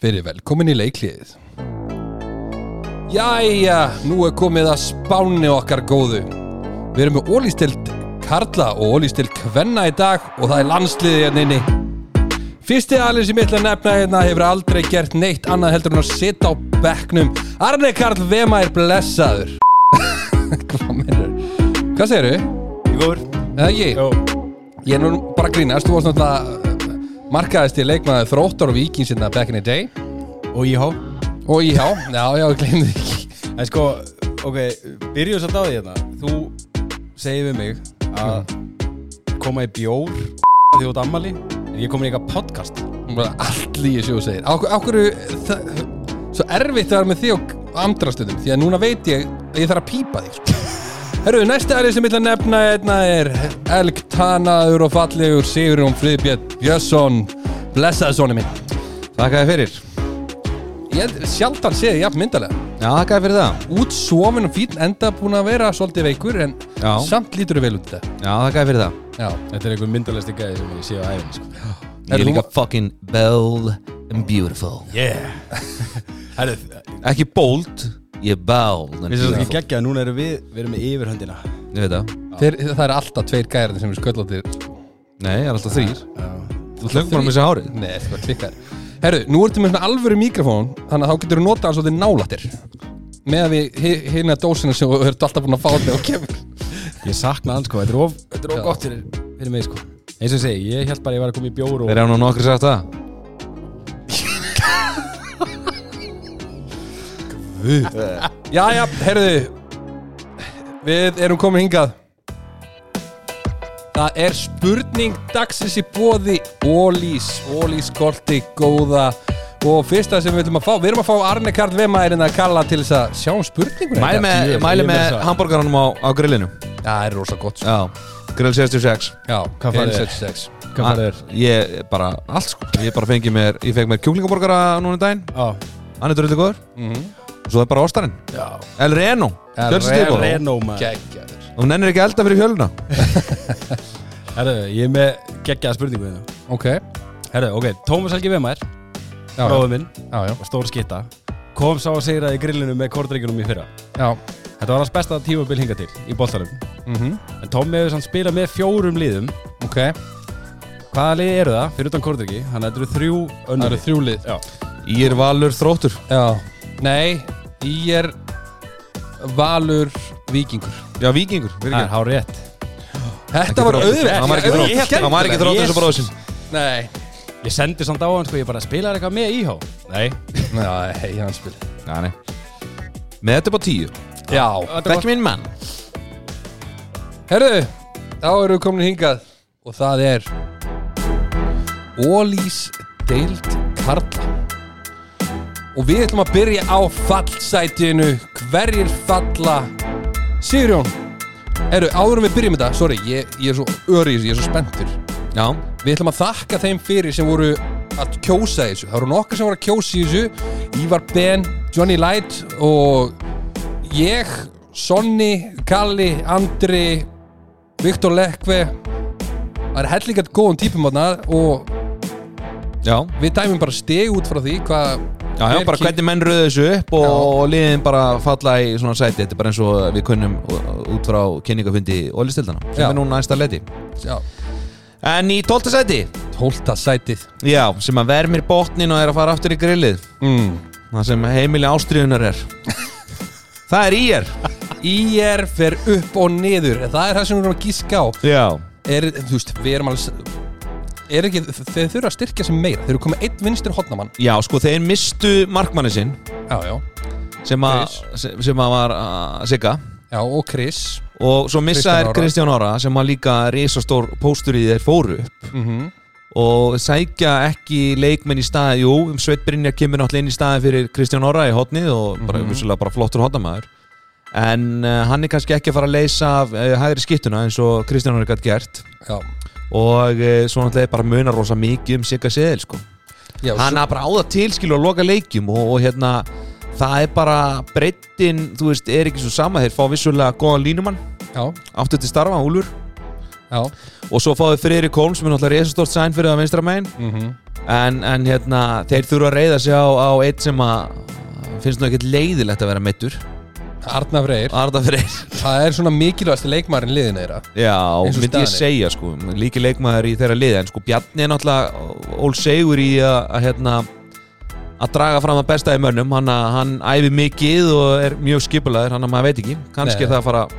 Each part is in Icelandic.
Verið velkomin í leikliðið. Jæja, nú er komið að spáni okkar góðu. Við erum með ólýstild Karla og ólýstild Kvenna í dag og það er landsliðið hérna inni. Fyrsti alveg sem ég ætla að nefna hérna hefur aldrei gert neitt annað heldur en að sitja á bekknum. Arne Karl Vema er blessaður. Hvað meinar Hvað segirðu? Góður. Eða ég? Jó. Ég er nú bara að grínast, þú varst náttúrulega markaðist í leikmaður þróttar og vikingsinna back in the day. Og íhá. Og íhá, já, já, ég glemði ekki En sko, ok, byrjuðu satt á því hérna. Þú segir við mig að koma í bjór því ert ammali En ég komin í eitthvað podcast. Bara allt líði sem þú segir Á hverju, það, svo erfitt að vera með því á andrastöðum því að núna veit ég að ég þarf að pípa því sko. Herru, næsta aðrið sem ég ætla að nefna hérna er Elgtanaður og fallegur Sigurjón Friðbjörn Björnsson. Blessaði sonni minn. Þakka þér fyrir. Ég sjaldan séð þið jafn myndalega Já, þakka þér fyrir það. Útsofin og fín enda búin að vera svolítið veikur en Já. samt lítur þið vel út þetta Já, þakka þér fyrir það. Já, Þetta er einhver myndalegsti gæði sem ég sé á æfinn sko. Ég er líka fucking bold and beautiful. Yeah. Herru, Ekki bold, ég and við séum ekki beautiful geggja að núna erum við Við erum með yfirhöndina. Ég veit það. Þeir, það er alltaf tveir gæðir sem er sköllóttir Nei, ég er alltaf þrýr Þú hlöngum bara með þessi hárið. Nei, það er klikkar. Herru, nú ertu með svona alvöru mikrofón Þannig að þá getur þú notað hann svolítið nálættir. Með að við hérna dósina sem þú ert alltaf búin að fá þig og kemur. Ég sakna hann sko, þetta er of, þetta er of gott fyrir, fyrir mig sko. Eins og ég segi, ég held bara að ég var að koma í bjór og Þeir eru nú nokkri sagt það Jæja, herruðu Við erum komin hingað. Það er spurning dagsins í bóði Ólís, Ólís korti góða. Og fyrsta sem við viljum að fá Við erum að fá Arne Karl Vemærin að kalla til þess að sjá um spurninguna Mæli með, mæli með hambúrgaranum á, á grillinu. Já, það er rosa gott sko. Já, grill 66 Já, Hvað farið er? 176 Hvað farið er? Ég bara, allt sko. Ég bara fengi mér, ég fekk mér kjúklingaborgara núna í daginn. Já. Hann er drullið góður Mhm. Og svo er bara ostarinn Já. El Reno. Fjölstíðbóð Reno Geggjaður. Og hún ennir ekki elda fyrir fjöluna. Herru, ég er með geggjaða spurningu hérna. Ok, Herru, ok, Tómas Helgi Vemær Bróður minn, já, já, stór skitta Kom sá að segra í grillinu með kordreikunum í fyrra. Já. Þetta var hans besta tímabil hinga til í boltarum Mm En Tómi hefur samt spilað með fjórum liðum. Ok, Hvaða liði eru það? Fyrir utan kordreiki Þannig að þetta eru þrjú það önnur eru þrjú lið. Já. Ír Valur Þróttur. Já, nei, ég er Valur Víkingur. Já, Víkingur, Það er fyrir hár rétt. Þetta var auðvitað Hann var ekki þróttur Hann var ekki þróttur eins og bróður sinn. Nei, Ég sendi samt á hann sko Ég bara spilaði eitthvað með íhá Nei. Nei, hei, hann spil. Já, nei. Með þetta á tíu. Já, Þekki minn mann. Herru Þá eru við komin hingað Og það er Ólís deild Karla Og við ætlum að byrja á fallsætinu Hverjir falla Sigurjón Herru, áður en við byrjum þetta Sorry, ég, ég er svo örið, ég er svo spenntur Já Við ætlum að þakka þeim fyrir sem voru að kjósa þessu. Það voru nokkur sem voru að kjósa þessu. Ívar Ben, Johnny Light og ég, Sonni, Kalli, Andri, Viktor Lekve. Það er hellingat góðum típum þarna og Já við dæmum bara steg út frá því hvað... Já, já, bara hvernig menn röðu þessu upp og, og liðin bara falla í svona sæti Þetta er bara eins og við kunnum út frá kynningafundi Ólistildana sem Já. er núna næsta leti Já, En í 12. sæti tólta sætið. Já, sem að vermir botnin og er að fara aftur í grillið Mm. Það sem heimili ástriðunar er Það er ír IR fer upp og niður. Það er það sem við erum að gíska á. Já er, þú veist, við erum alveg er ekki, þeir þurfa að styrkja sem meira. Þeir eru komið einn vinstur hotnamann Já, sko, þeir mistu markmanni sinn. Já, já, sem, a, Chris. sem að var uh, Sigga. Já, og Chris. Og svo missa Kristján Ára. Ára sem að líka risastór póstur í þeir fóru upp. Mm og sækja ekki leikmenn í staði jú, um Sveit Brynja kemur náttúrulega inn í staði fyrir Kristján Orra í hotnið og bara, Mhm. vissulega bara flottur hotnamaður en uh, hann er kannski ekki að fara að leysa af uh, hægri skittuna eins og Kristján Orra gætt gert. Já, og uh, svo náttúrulega bara munar rosa mikið um Sigga Seðil sko. já hann svo, er bara á það tilskilu að loka leikjum og, og hérna það er bara breyttin, þú veist, er ekki svo sama. Þeir fá vissulega góðan línumann. Áttu til starfa, Úlur já. Og svo fáið Freyri Kolm sem er náttúrulega resastort sæn fyrir það vinstra megin. Mm en, en hérna, þeir þurfa að reyða sig á, á eitt sem að finnst nú ekkert leiðilegt að vera meittur Arna Freyr, Arda Freyr. Það er svona mikilvægasti leikmarin liðin þeirra. Já, myndi ég segja sko. Líki leikmaður í þeirra liði en sko Bjarni er náttúrulega ól segur í að, að hérna að draga fram það besta í mönnum. Hann, hann æfi mikið og er mjög skipulaður hann að maður veit ekki, kannski er það að fara að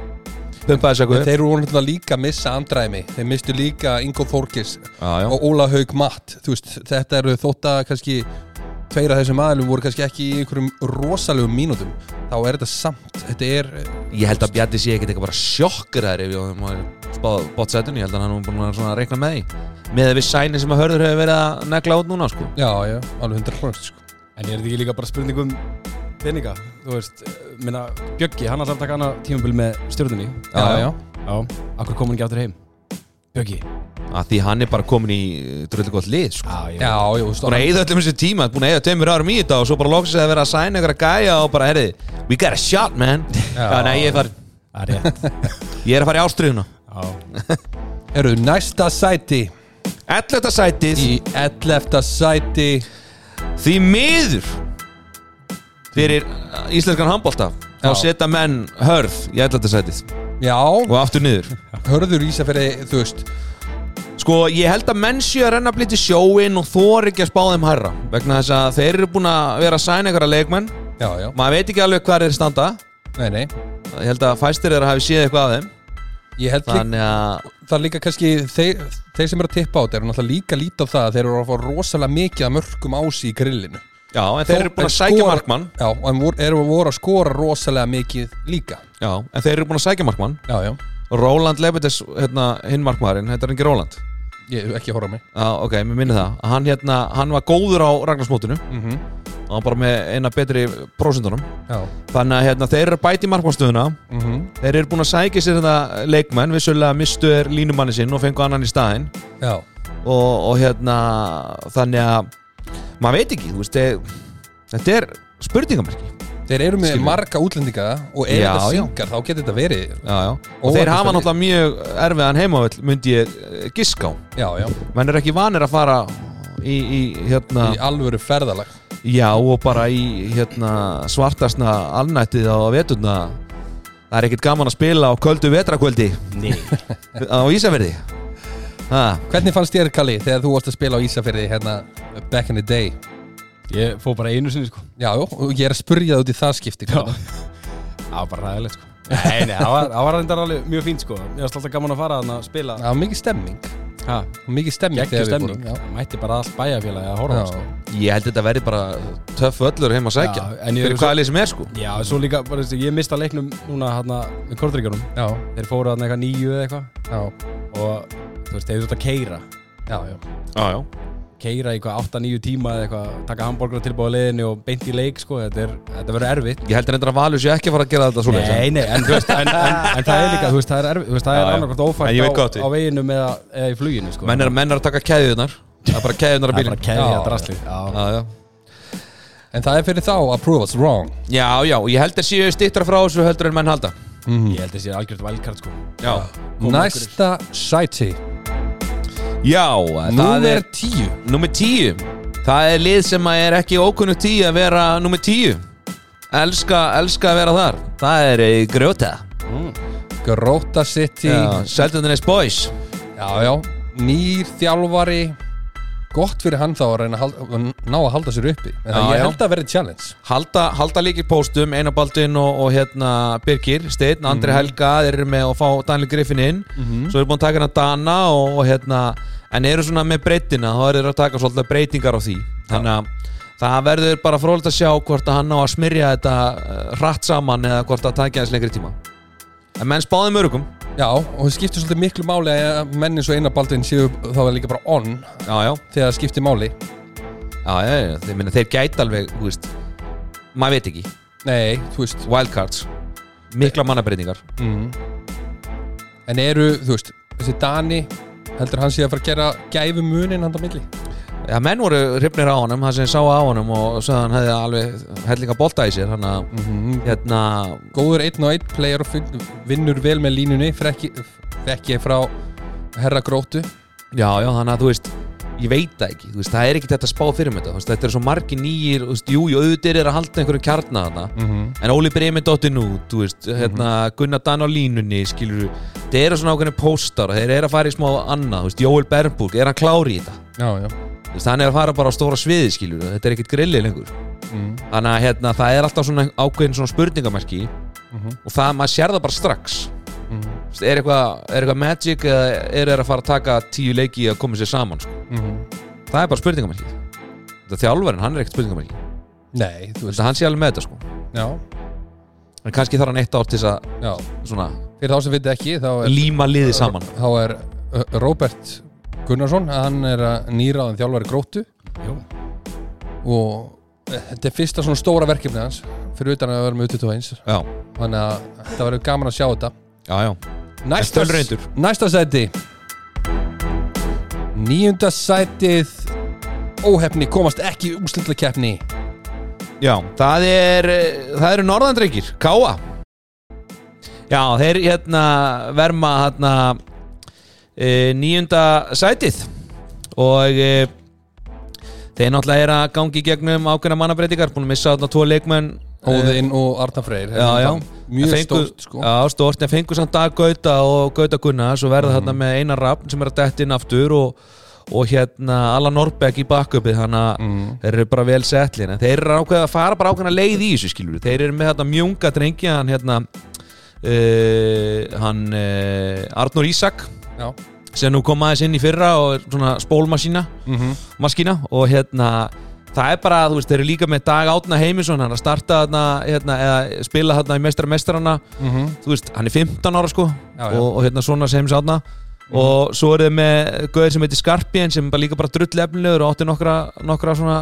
pumpa þess að Þeir eru náttúrulega líka að missa andræmi. Þeir mistu líka Ingo Þorkis já, og Óla Haug Matt. Veist, Þetta eru þótt að kannski tveir af þessum aðlum voru kannski ekki í einhverjum rosalegum mínútum. Þá er þetta samt Þetta er, ég held að Bjarni sé ekkert eitthvað bara sjokkur þær ef ég var spáð bótsætun ég held að hann er búin að svona reikna með því. Með að við sæni sem að hörður hefur verið að negla út núna sko. Já, já, alveg 100% sko. En er þetta ekki líka bara spurning um peninga? Þú veist, eh, minna, Bjöggi, hann að taka hana tímabil með stjórnunni Já, já, Já, akkur kom hann ekki aftur heim? Bjöggi að því hann er bara komin í dröldu gott lið sko. Já, já, já, þú veist, búin að eyða öllum þessu tíma, búin að eyða tveimur árum í þetta og svo bara loksins að vera að sæna ykkur að gæja og bara, herri, we got a shot man já, Já. nei, ég er, far, Það er rétt ég er að fara í ástriðuna Já, eru næsta sæti 11. sætið í 11. sæti því miður fyrir íslenskan handbólta þá Já. setja menn hörð í 11. sætið Já, og aftur niður. Hörður Ísafjörði, þú veist. Sko, ég held að menn séu að renna blíti sjóin og þor ekki að spá þeim hærra vegna þess að þeir eru búin að vera að sæna að leikmenn. Já, já, maður veit ekki alveg hvað þeir standa. Nei, nei. Ég held að fæstir þeir hafi séð eitthvað af þeim. Ég held líka, þannig að það er líka kannski þeir, þeir sem eru að tippa á þetta eru náttúrulega líka lítið á það að þeir eru að fá rosalega mikið að mörgum ási í grillinu já, en þeir eru búin að sækja markmann. Já, en eru voru að skora rosalega mikið líka. Já, en þeir eru búin að sækja markmann. Já, já, Róland Lebedes, hérna, hinn markmaðurinn þetta er ekki Róland ég hef ekki að horfa á mig. Já, ok, mér minni það. Að hann, hérna, hann var góður á Ragnarsmótinu. Mm -hmm. og hann bara með eina betri prósundunum Já, þannig að hérna, þeir eru bæti markmannstöðuna. Mm þeir eru búin að sækja sér þetta leikmenn. Vissulega mistu er línumanni sinn og fengu annan í staðinn. Já, og, og hérna þannig að maður veit ekki, þú veist þeir, þetta er spurningamerki. Þeir eru með Skilur. marga útlendinga og ef Já, þetta já. syngar þá getur þetta verið já, já. og þeir hafa náttúrulega mjög erfiðan heimavöll myndi ég eh, giska á. Já, já, menn er ekki vanir að fara í, í hérna í alvöru ferðalag. Já og bara í hérna svartasna alnættið á veturna. Það er ekkert gaman að spila á köldu vetrakvöldi Nei. Á Ísafirði. Ha, Hvernig fannst þér, Kalli, þegar þú varst að spila á Ísafirði hérna back in the day? Ég fór bara einu sinni sko. Já, já, og ég er að spurja það út í það skipti Já. hvernig? Það var bara ræðilegt sko. Nei, nei, það var, það var reyndar alveg mjög fínt sko. Mér var alltaf gaman að fara þannig að spila. Það var mikið stemming. Ha, Mikið stemming geggjur þegar við stemning fórum, Mætti bara allt bæjarfélagi að Já, horfa á, já. sko. ég held þetta verði bara töff öllur heim að sækja. Já, en ég- fyrir hvaða lið sem er sko. Já, svo líka, bara, veistu, ég mista leiknum núna hérna með kortryggjónum já, Þeir fóru hérna eitthvað nýju eða eitthvað. Já, Og þú veist, þeir þurft að keira já, já. já, já. Keira í eitthvað 8-9 tíma eða eitthvað Taka hambúrgur tilbúið liðinni og beint í leik sko Þetta, er, þetta verður erfitt ég held reyndar að Valur sé ekki að fara að gera þetta svona Nei, nei, en, veist, en, en, en það er líka, veist, það er erfitt, það er ég veit á, á veginum eða, eða í fluginu, sko. menn er, menn er að taka keðjunar það er bara keðjunar það að er bara bílinn keðja Já. draslið. Já. já, já. En það er fyrir þá að prove us wrong já, já, ég held að séu stittra frá þessu heldur en menn halda Ég held að sé algjört velkart, sko. Næsta sæti já það Númer er 10 nummer tíu. Það er lið sem að er ekki ókunnugt í að vera nummer tíu. Elska, elska að vera þar. Það er eh, Grjóta. Gróta City. Já, Seltjarnes Boys. Já, já, nýr þjálfari Gott fyrir hann þá að reyna að ná að halda sér uppi. En það ég held að verði challenge. Halda, halda líkir póstum Einar Baldvin og, og hérna Birgir Steinn, Andri Helga, þeir eru með að fá Daniel Griffin inn, svo eru búin að taka hérna Dana og, og hérna en eru svona með breytina, þá eru þeir að taka svolítið breytingar á því, þannig að það verður bara frólægt að sjá hvort að hann á að smyrja þetta uh, hratt saman eða hvort að taka aðeins lengri tíma. En menn spáði mörgum Já, og það skiptir svolítið miklu máli að menn eins og Einar Baldvin séu þá er líka bara on já, já, þegar það skiptir máli. Já, já, já. Þeir, minna, þeir gæti alveg, þú veist maður veit ekki, Nei, þú veist. Wildcards. Mikla mannabreytingar. Mm. En eru, þú veist, þessi Dani heldur hann sé að fara að gera gæfu munin hann á milli Já, menn voru hrifnir á honum, það sem ég sá á honum og sagði að hann hefði alveg hellinga bolta í sér hann að, mm hérna Góður einn og einn player og vinnur vel með línunni frekki frá herra grótu já, já, þannig að þú veist ég veit það ekki, þú veist, það er ekki þetta spá fyrir með þetta, þú þetta er svo margi nýjir þú veist, jú, jú, auðvitað er að halda einhverju kjarna þarna Mhm. en Óli Bremi dottin út, þú veist, hérna Gunnar Dan á línunni, skilur það eru svona ákveðin póstar og þeir eru að fara í smá annað, þú veist, Jóel Bernburg, er hann klári í þetta? Já, já er að fara bara á stóra sviði, skilur þetta er ekkit grillið lengur. Mm. þannig að hérna, það er alltaf svona ákveðin svona spurningamerki. Mhm. og það, maður sér það bara strax. Þú veist, er eitthvað, er eitthvað magic eða er þeir að fara að taka tíu leiki að koma sér saman, sko? Mhm. það er bara spurningamerki þetta þjálfarinn, hann er ekkert spurningamerki Nei, veist, hann sé alveg með þetta, sko. Já, en kannski þarf hann eitt ár til þess að svona, Fyrir þá sem viti ekki, þá er líma liði saman. Þá er Robert Gunnarsson Hann er að nýraðan þjálfari gróttu. Jú. Og þetta er fyrsta svona stóra verkefni hans Fyrir utan að vera með 21 já, Þannig að þetta verður gaman að sjá þetta. Já, já. Næsta, næsta sæti. Níunda sætið. Óhefni komast ekki í úrslitakeppni. Já, það er það eru norðandreikir, Káa Já, þeir hérna verma hérna nýjunda sætið. Og e, þeir náttúrulega er að gangi gegnum ákveðna mannabreitingar, búin að missa þarna tvo leikmenn. Óðinn og Arna Freyr Já, já. Mjög Fengu- stórt sko. Já, stórt, en fengur samt dag Gauta og Gauta Gunnars og verða þarna með Einar Rafn sem er að detta inn aftur og, og hérna Alla Norbeck í backupið þannig að mm. þeir eru bara vel settlin en þeir eru ákveða að fara bara ákveðna leið í þessu skilur þeir eru með þetta mjunga drengi hann hérna uh, hann uh, Arnur Ísak sem nú kom aðeins inn í fyrra og er svona spólmasína mm maskína og hérna það er bara, þú veist, þeir eru líka með Dag Átna Heimisson hann er að starta þarna, hérna, eða spila þarna í mestra mestrarana -hmm. þú veist, hann er 15 ára sko Já, já. Og, og hérna svona sem sátna og svo er þið með gauðir sem heitir Skarpien sem bara líka bara drull efnilegur og átti nokkra, nokkra svona,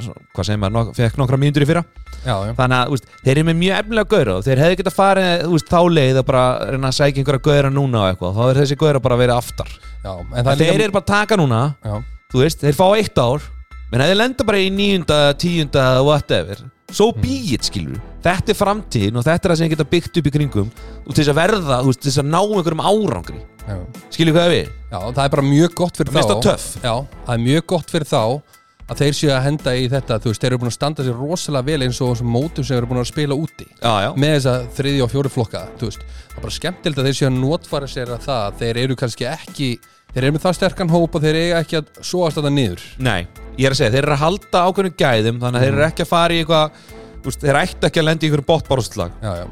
svona hvað segir maður, nok fekk nokkra mínútur í fyrra. Já, já. Þannig að veist, þeir eru með mjög efnilega gauðir og þeir hefði getað farið veist, þá leið að bara reyna að sækja einhverja gauðira núna og eitthvað, þá er þessi gauðira bara að vera aftar. Já, þeir eru bara að taka núna Já, þú veist, þeir fá eitt ár menn ef þeir lenda bara í níunda, tíunda whatever, so be it skilur þetta er framtíðin og þetta er það sem ég geta byggt upp í kringum og til þess að verða, þú veist, til þess að ná einhverjum árangri. Já. Skilur hvað við? Já, það er bara mjög gott fyrir þá. það töff. Já, það er mjög gott fyrir þá að þeir séu að henda í þetta þú veist, þeir eru búin að standa sér rosalega vel eins og þessum mótum sem eru búin að spila úti. Já, já, með þessa þriði og fjóri flokka þú veist, það er bara skemmtilegt að þeir séu að notfara sér að það, þeir eru kannski ekki þeir eru með það sterkan hóp og þeir eiga ekki að svoast þetta niður. Nei, ég er að segja þeir eru að halda ákveðnum gæðum þannig að þeir eru ekki að fara í eitthvað veist, þeir ættu ekki að lenda í já, já.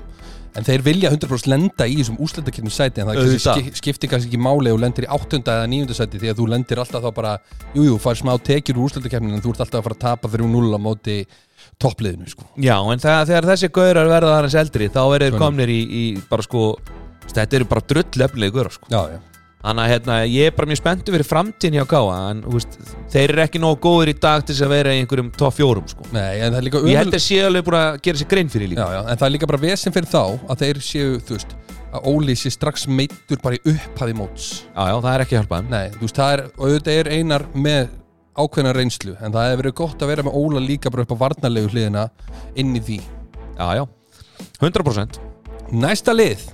en þeir vilja 100% lenda í þessum úslendakeppnum sæti en það kannski Auðvitað. ski, skiptir kannski ekki máli og lendir í áttunda eða níunda sæti því að þú lendir alltaf þá bara jújú, jú, fær smá tekjur úr úslendakeppnin en þú ert alltaf að fara að tapa 3-0 á móti toppliðinu sko. Já, en það, þegar þessi gaurar verða aðeins eldri þá eru þeir komnir í, í bara sko þetta eru bara drull efnilegi gaurar sko. já, já. Þannig að hérna, ég er bara mjög spenntu fyrir framtíðin hjá Káa en veist, þeir eru ekki nógu góður í dag til þess að vera í einhverjum top fjórum sko. Nei, en það er líka Ég held að sé alveg búin að gera sér grein fyrir já, líka. Já, en það er líka bara vesen fyrir þá að þeir séu, þú veist að Óli sé strax meittur bara í upphafi móts. Já, já, það er ekki að hjálpa þeim. Nei, þú veist, það er, og auðvitað er einar með ákveðna reynslu, en það hefur verið gott að vera með Óla líka bara upp á varnarlegu hliðina inn í því. Já, já, 100% Næsta lið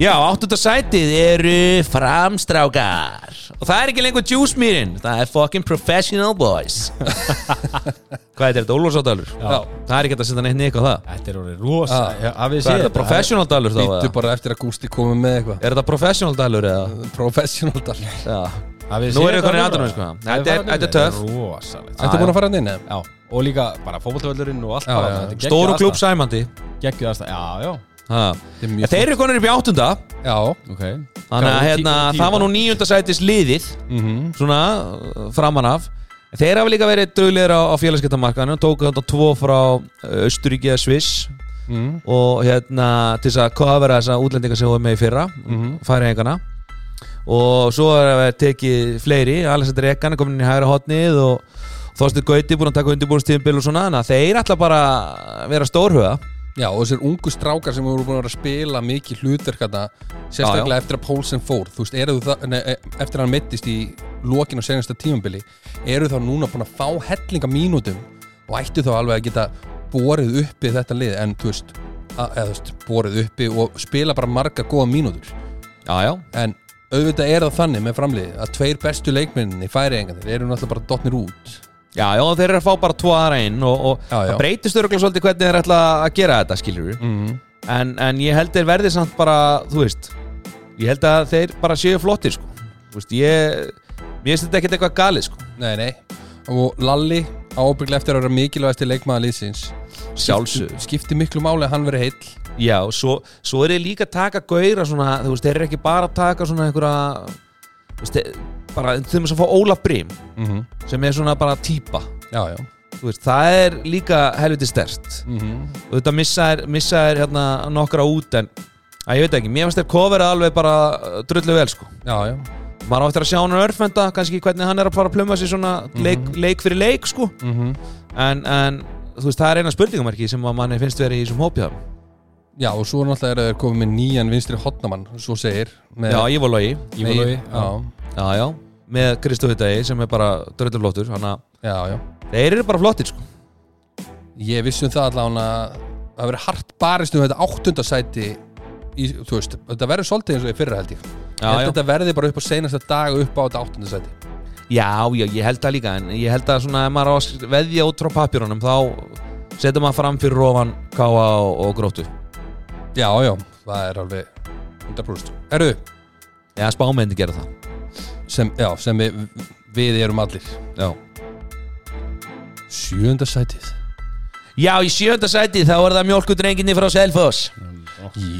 Já, áttunda sætið eru framstrákar Og það er ekki lengur juice-mýrin Það er fucking professional boys Hvað er þetta, Ólfsádalur? Já. Það er ekki hægt að setja neitt neitt á það Þetta er orðið rosa Ah. Já, Hafið Hvað séð er þetta, professional dalur þá? Býttu eða? bara eftir að Gústi komið með eitthvað Er þetta professional dalur eða? Professional dall Já Hafið Nú séð eru þetta konur í núna? atvinnum, sko. Þetta er- farið inn? þetta er töff. Þetta er rosalegt Þetta er búin að fara hann inn? Já, og líka bara fótboltavöllurinn og allt Já, bara já. þetta er geggjuð Stóru klúb aðstaða. sæmandi Geggjuð aðstæða, já, já, Þeir eru konur upp í áttunda. Já, ok. Þannig að hérna, það var nú bara? níunda sætis liðið mhm. Svona uh, framan af. Þeir hafa líka verið döglegir á, á félagskiptamarkaðinu Tóku þetta tvo frá uh, Östuríki eða Sviss. Mhm, Og hérna til þess að kofera þessa útlendinga sem voru með í fyrra mhm. Færi engana Og svo er tekið fleiri. Alexander Ekan er komin inn í hægra hotnið Og Þorstur Gauti búin að taka undirbúinstíðinbil og svona. Þannig að þeir ætla bara að vera stórhuga Já, og þessir ungu strákar sem voru búin að spila mikið hérna, sérstaklega eftir að Pólsen fór, veist, það, ne, eftir að hann mittist í lokin og senasta tímambili, eru þá núna búin að fá hellinga mínútum og ættu þá alveg að geta borið uppi þetta lið, en þú veist, að, eða, þú veist borið uppi og spila bara marga góða mínútur, Já, já. En auðvitað er það þannig með framliði að tveir bestu leikminni færi enganir eru náttúrulega bara dotnir út Já, já, þeir eru að fá bara tvo aðra inn og, og Já, já. það breytist örgulega svolítið hvernig þeir ætla að gera þetta, skilur við mm. en, en ég held þeir verði samt bara, þú veist ég held að þeir bara séu flottir, sko Þú veist, ég mér finnst þetta ekkert eitthvað galið, sko Nei, nei Og Lalli ábygglega eftir að vera mikilvægasti leikmaða liðsins Sjálfsögðu. Skipti miklu máli að hann veri heill Já, svo, svo er þeir líka að taka gauðra svona, þú veist, þeir eru ekki bara að taka svona einhverja þú veist, þeir, bara þeim að fá Ólaf Brím mm -hmm. sem er svona bara típa. Já, já. Veist, það er líka helviti stert mm -hmm. og þetta missa er, missa hérna nokkra út en að ég veit ekki, mér finnst þeir kofera alveg bara drullu vel sko. Já, já. Maður á eftir að sjá hann örfenda, kannski hvernig hann er að fara að pluma sér svona leik, leik fyrir leik sko. Mm -hmm. en, en veist, það er eina spurningamarki sem manni finnst verið í þessum hópjáðum Já, og svo náttúrulega er þeir komið með nýjan vinstri hotnamann Svo segir Já, ég var logi, Ívalói, Já, já, já með Kristofi Degi sem er bara drullu flottur þannig að já, já. Þeir eru bara flottir sko. Ég vissi um það allavega að það verið hart barist um þetta áttundasæti í, þú veist, þetta verður svolítið eins og í fyrra held ég. Já, held já. þetta verði bara upp á seinasta dag upp á þetta áttundasæti Já, já, ég held það líka en ég held að svona ef maður veðja út frá papjörunum þá setur maður fram fyrir ofan káa og, og gróttu. Já, já, það er alveg 100% Erðu, Já, spámendi gera það sem, já, sem við, við erum allir Já, Sjöndasætið já í sjönda sæti þá er það mjölkudrenginni frá Selfoss.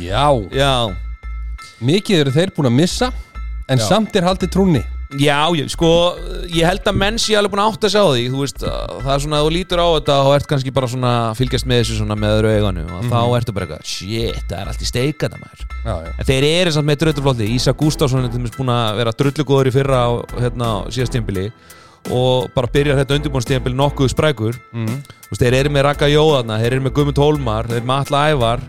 Já, Já, mikið eru þeir búin að missa En samt er haldið trúnni já, ég, sko ég held að menn sé alveg búin að átta sig á því þú veist, að það er svona að þú lítur á þetta og ert kannski bara svona að fylgjast með þessu svona með öðru eiganu og þá ertu bara eitthvað shit, það er allt í steikana maður. Já, já, En þeir eru samt með drulluflótti Ísa Gustafsson er til dæmis búin að vera drullugóður í fyrra á hérna, á síðast tímbili og bara byrjar þetta undirbúnstímbili nokkuð sprækur. Mm. Þú veist, þeir eru með Raka Jóðarna, þeir eru með Guðmund Hólmar þeir eru með Alla Ævar.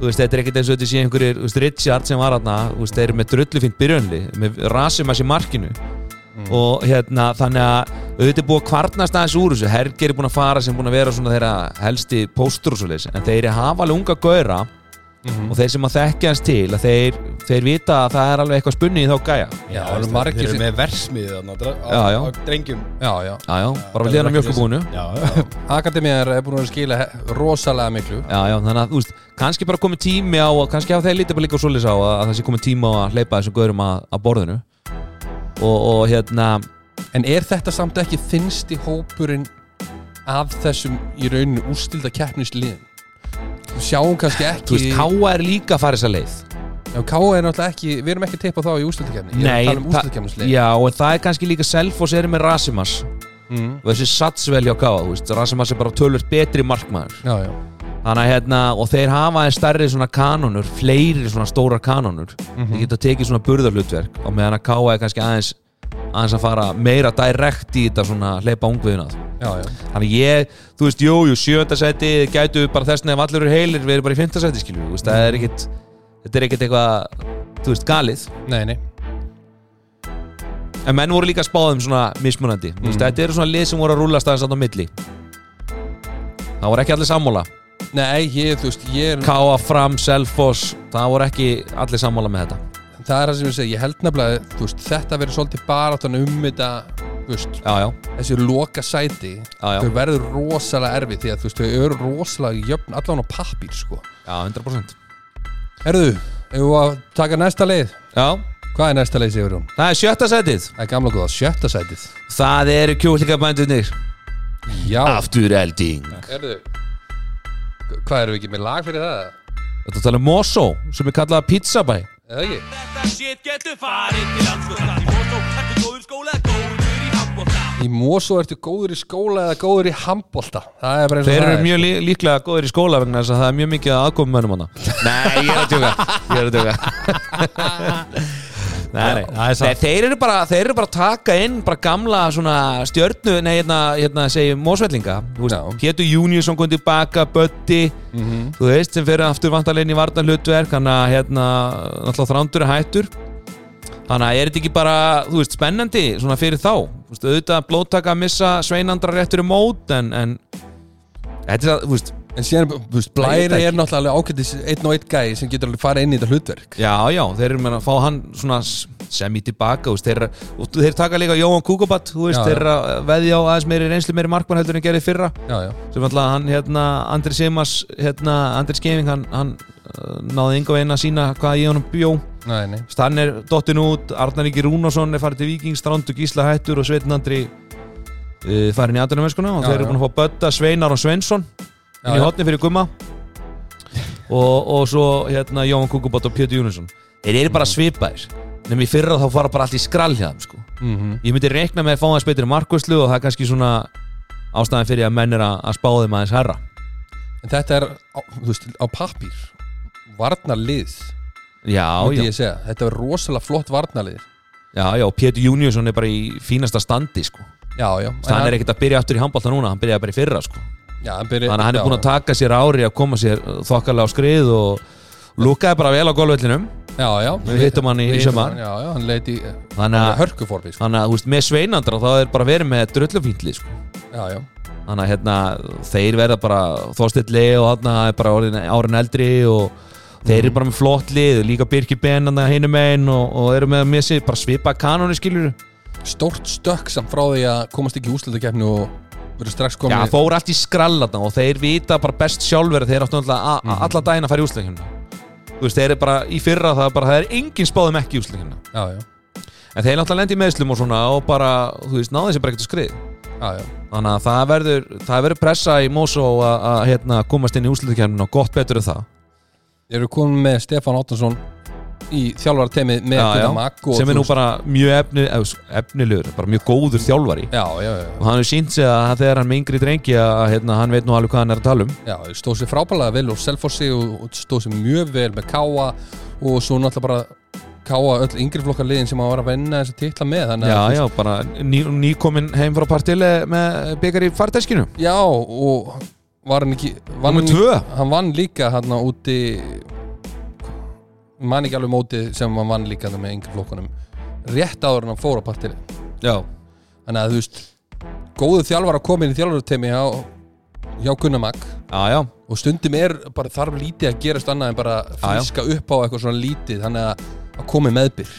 Þú veist, þetta er ekkert eins og þetta sé einhverjir þú veist, Richard sem var þarna, þú veist, þeir eru með drullufínt byrjunli, með Rasimas í markinu. Og hérna þannig að auðvitað er búið að kvarnast aðeins úr þessu. Herger er búin að fara sem búin að vera svona þeirra helsti póstur og svoleiðis en þeir hafa alveg unga gauðra og þeir sem að þekkja hans til að þeir, þeir vita að það er alveg eitthvað spunni í þá gæja. Já, það eru margir Þeir eru með versmiði þarna á, drengjum. Já, já. Já, já, bara við liðan á mjölkubúinu Já, já. Akademíðar er búin að skila rosalega miklu. Já, já, þannig að, þú veist, kannski bara komið tími á kannski hafa þeir lítið bara líka og svoleiðis á að, að það sé komið tími á að hleypa þessum gaurum að, að borðinu. Og, og hérna En er þetta samt ekki þinnsti hópurinn af þessum í rauninu úrstilda keppnisliðin? Sjáum kannski þú ekki veist, Káa er líka að fara þessa leið. Já, Káa er náttúrulega ekki, við erum ekki að teipa þá í er að tala um það- Já, og það er kannski líka Selfoss eru með Rasimas. Mm. og þessi satsvel hjá Káa, þú veist Rasimas er bara tölvöld betri markmaður. Já, já. Þannig að hérna, og þeir hafa aðeins stærri svona kanonur, fleiri svona stóra kanonur Mhm. Þeir geta tekið svona burðarhlutverk og meðan að Káa er kannski aðeins aðeins að fara meira direkt í þetta svona hleypa ungviðin að Já, já. Þannig ég, þú veist, jú, jú, sjöndasæti gætu bara þess að ef allir eru heilir við erum bara í fimmtasæti, skilju, þú veist, það er ekkit þetta er ekkit eitthvað, þú veist, galið. Nei, nei. En menn voru líka spáðum svona mismunandi, þú veist, þetta eru svona lið sem voru að rúla staðins á milli. Það voru ekki allir sammála. Nei, ég, þú veist, ég er Káa, Fram, Selfoss það voru ekki allir sammála með þetta Það er það sem ég segi, ég held nefnilega veist, þetta verður svolítið baráttan um þetta veist, já, já, þessi loka sæti já, Þau verður rosalega erfið Því að veist, þau eru rosalega jöfn Allan á pappír, sko. Já, 100% Herðu, ef við að taka næsta leið já, Hvað er næsta leið, Sigurjón? það er sjötta sætið. Það er gamla góða, sjötta sætið. Það eru kjúlingabændunir Já, Afturelding herðu Hvað eru við ekki með lag fyrir það? Þetta tala um Mosó, sem er kallað Pizzabæ Eða ekki? Þetta shit getur farið til landslóta Í Mosó ertu góður í skóla, góður í handbólta Í Mosó ertu góður í skóla eða góður í handbolta? Það er bara eins og Þeir eru er. mjög lí líklega góðir í skóla vegna þess að það er mjög mikið aðkomum mönnum hana Nei, ég er að tjóka Ég er að tjóka Nei, nei. það nei þeir, eru bara, þeir eru bara að taka inn bara gamla stjörnu Nei, hérna, hérna segjum Mósvellinga. Pétur Júniusson kom tilbaka, Bötti Mhm. Þú veist, sem fyrir aftur vantarlegin í vartan hlutverk Þannig að hérna, náttúrulega þrándur er hættur Þannig að er þetta ekki bara, þú veist, spennandi svona fyrir þá Þú veist, auðvitað blóttaka að missa sveinandra réttur í mót en, en þetta er að, þú veist, En síðan, þú veist, Blæri er náttúrulega ágættis einn og einn gæi sem getur alveg farið inn í þetta hlutverk. Já, já, þeir eru með að fá hann svona sem í tilbaka, þú veist, þeir, og þeir taka líka Jóhann Kukubat, þú veist, Já, þeir já. veðja á aðeins meiri reynslu meiri markmann heldur en gerði fyrra, Já, já, sem alltaf hann, hérna, Andri Simas, hérna, Andri Skeving, hann, hann uh, náði yngu veginn að sína hvað ég honum bjó, nei, nei. Stann er dottin út, Arnar Ingi Rúnarsson er farið til Víking, Strandu Gísla Hættur og Sveitn Andri uh, farin í aðdunumverskuna og þeir eru búin að fá Bötta, Sveinar og Svensson inn í hotni fyrir Gumma. Og, og svo hérna Jóhann Kukubot og Pétur Júninsson þeir eru bara svipaðir. Nefnir í fyrra þá fara bara allt í skrall hjá þeim sko. Mhm. ég myndi reikna með að fá hans betri markvæslu og það er kannski svona ástæðan fyrir að menn er að, að spá þeim aðeins herra En þetta er, á, veist, á pappír. Varnarlið, já, já, Þetta er rosalega flott varnarlið. Já, já, og Pétur Júninsson er bara í fínasta standi sko. Já, hann er ekkert að byrja aftur í handbólta núna hann byrjaði bara í fyrra sko. Já, hann byrja, þannig að hann er búin að taka sér ári að koma sér þokkalega á skrið og lúkaði bara vel á golvöllinum Við hittum hann í- í Við hittum sumar. hann, Já, já, hann leiti í þannig að, sko. þannig að veist, með sveinandra þá er bara verið með drullufíntli sko. Þannig að hérna, þeir verða bara þóstilli og þarna er bara orðin, árin eldri og þeir eru bara með flott lið líka Birki Ben hinum einn og, og eru með með sér bara svipa kanóni skilur Stórt stökk samt frá því að komast ekki í úslutakefni og Já, komið fór allt í skrallata og þeir vita bara best sjálfur þeir áttu náttúrulega a- a- alla daginn að fara í úsleikjumna Þú veist, þeir eru bara í fyrra það er bara, það er engin spáðum ekki í já, En þeir náttúrulega lendi í meðslum og svona og bara, þú veist, náðu þessi bara ekkert að skrið já, já. Þannig að það verður, það verður pressa í Mosó að, að hérna, komast inn í úsleitikjumna og gott betur en það. Þeir eru komin með Stefán Áttansson í þjálfara teimið með og sem er nú bara mjög efni, efnilegur bara mjög góður þjálfari. Já, já, já, og hann hefur sínt sig að þegar hann er með yngri drengi að hérna, hann veit nú alveg hvað hann er að tala um. Já, stóð sér frábælega vel og Selfossi og, stóð sér mjög vel með Káa og svo náttúrulega bara Káa öll yngri flokkar liðin sem að var að vinna þess að titla með Já, að, já, bara ný, nýkomin heim frá partile með byggar í farteskinu. Já, og var hann ekki vann. Hann vann líka hann úti man ekki alveg mótið sem hann vann líka með yngri flokkunum. Rétt áður en hann fór á partili Já, þannig að þú veist góðu þjálfar að koma inn í þjálfarteimi hjá, hjá Gunnar Magg já, já, og stundum er bara þarf lítið að gerast annað en bara já. fríska upp á eitthvað svona lítið þannig að, að komi meðbyr.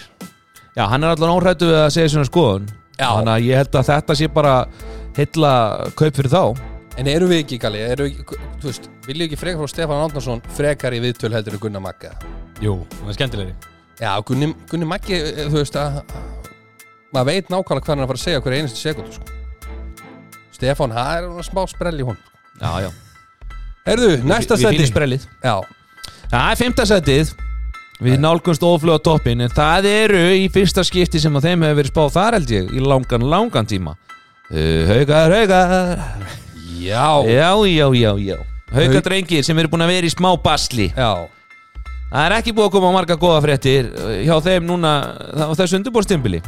Já, hann er allan óhrættu við að segja svona skoðun. Já. Þannig að ég held að þetta sé bara heilla kaup fyrir þá. En eru við ekki, Galli, eru við ekki þú veist, viljum ekki frekar frá Stefán Ándarsson frekar í viðtöl heldur en Gunnar Magga Jú, það er skemmtilegri. Já, Gunni, Gunni Maggi, eh, þú veist að maður veit nákvæmlega hvað hann er að fara að segja hverja einustu sekundu sko. Stefán, það er svona smá sprell í hún Já, já, Herðu, næsta við, við seti fínum sprellið. Já, Það er fymta setið. Við nálgumst oflöða toppin En það eru í fyrsta skipti sem að þeim hefur verið spáð þar held ég Í langan, langan tíma. Uh, Haugar, haugar já, Já, já, já, já. Haugar drengir sem eru búin að vera í smá basli. Já. Það er ekki búið að koma marga góða fréttir uh, hjá þeim núna á þessu undirbórstimbili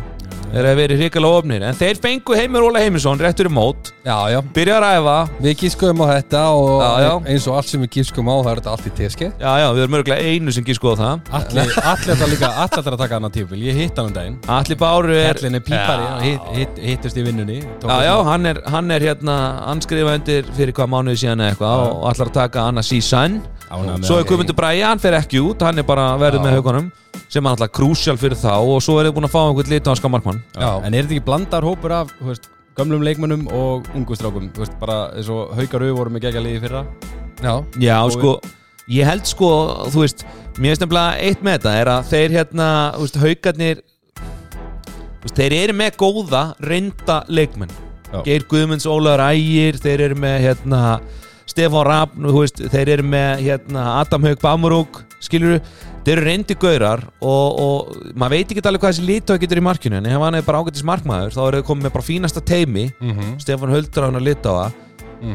Þeir hafa verið hrikalega ofnir. En þeir fengu Heimir Óla Heimisson réttur í mót. Já, já, Byrja að ræfa við gískuðum á þetta og Já, eins og allt sem við gískuðum á það er þetta allt í teski Já, já, við erum örgulega einu sem gískuða það. Allir ætla líka, allir að taka annan tífil Ég hitt hann um daginn. Alli Báru er Hellin er pípari, hitt, hitt, hittust í vinnunni. Já, já, hann er, hann er hérna anskrifa undir fyrir hvað mánuði síðan eitthvað og ætlar að taka Anna Sísan Ánægður með Svo er. Guðmundur Bræði, hann fer ekki út. Hann er bara verið með haugunum sem er alltaf krúsjál fyrir þá. Og svo er þið búin að fá einhvern litanska markmann. En er þetta ekki blandar hópur af þú veist, gömlum leikmönnum og ungu strákum? Þú veist, bara eins og haukar auð voru með gegja liði fyrra. Já, Já, Og- sko, ég held sko, þú veist mér finnst nefnilega eitt með þetta er að þeir hérna, þú veist, haugarnir þú veist, þeir eru með góða reynda leikmenn. Geir Guðmunds, Ólaður Ægir þeir eru með hérna Stefán Rapp, þú veist, þeir eru með hérna Adam Haug Bamurúk, skilur þeir eru reyndi gaurar og, og maður veit ekki alveg hvað þessi litói getur í markinu en ef hann er bara ágættis markmaður þá eru þau komið með bara fínasta teimi Mhm. Stefán Höldur hann að lita á það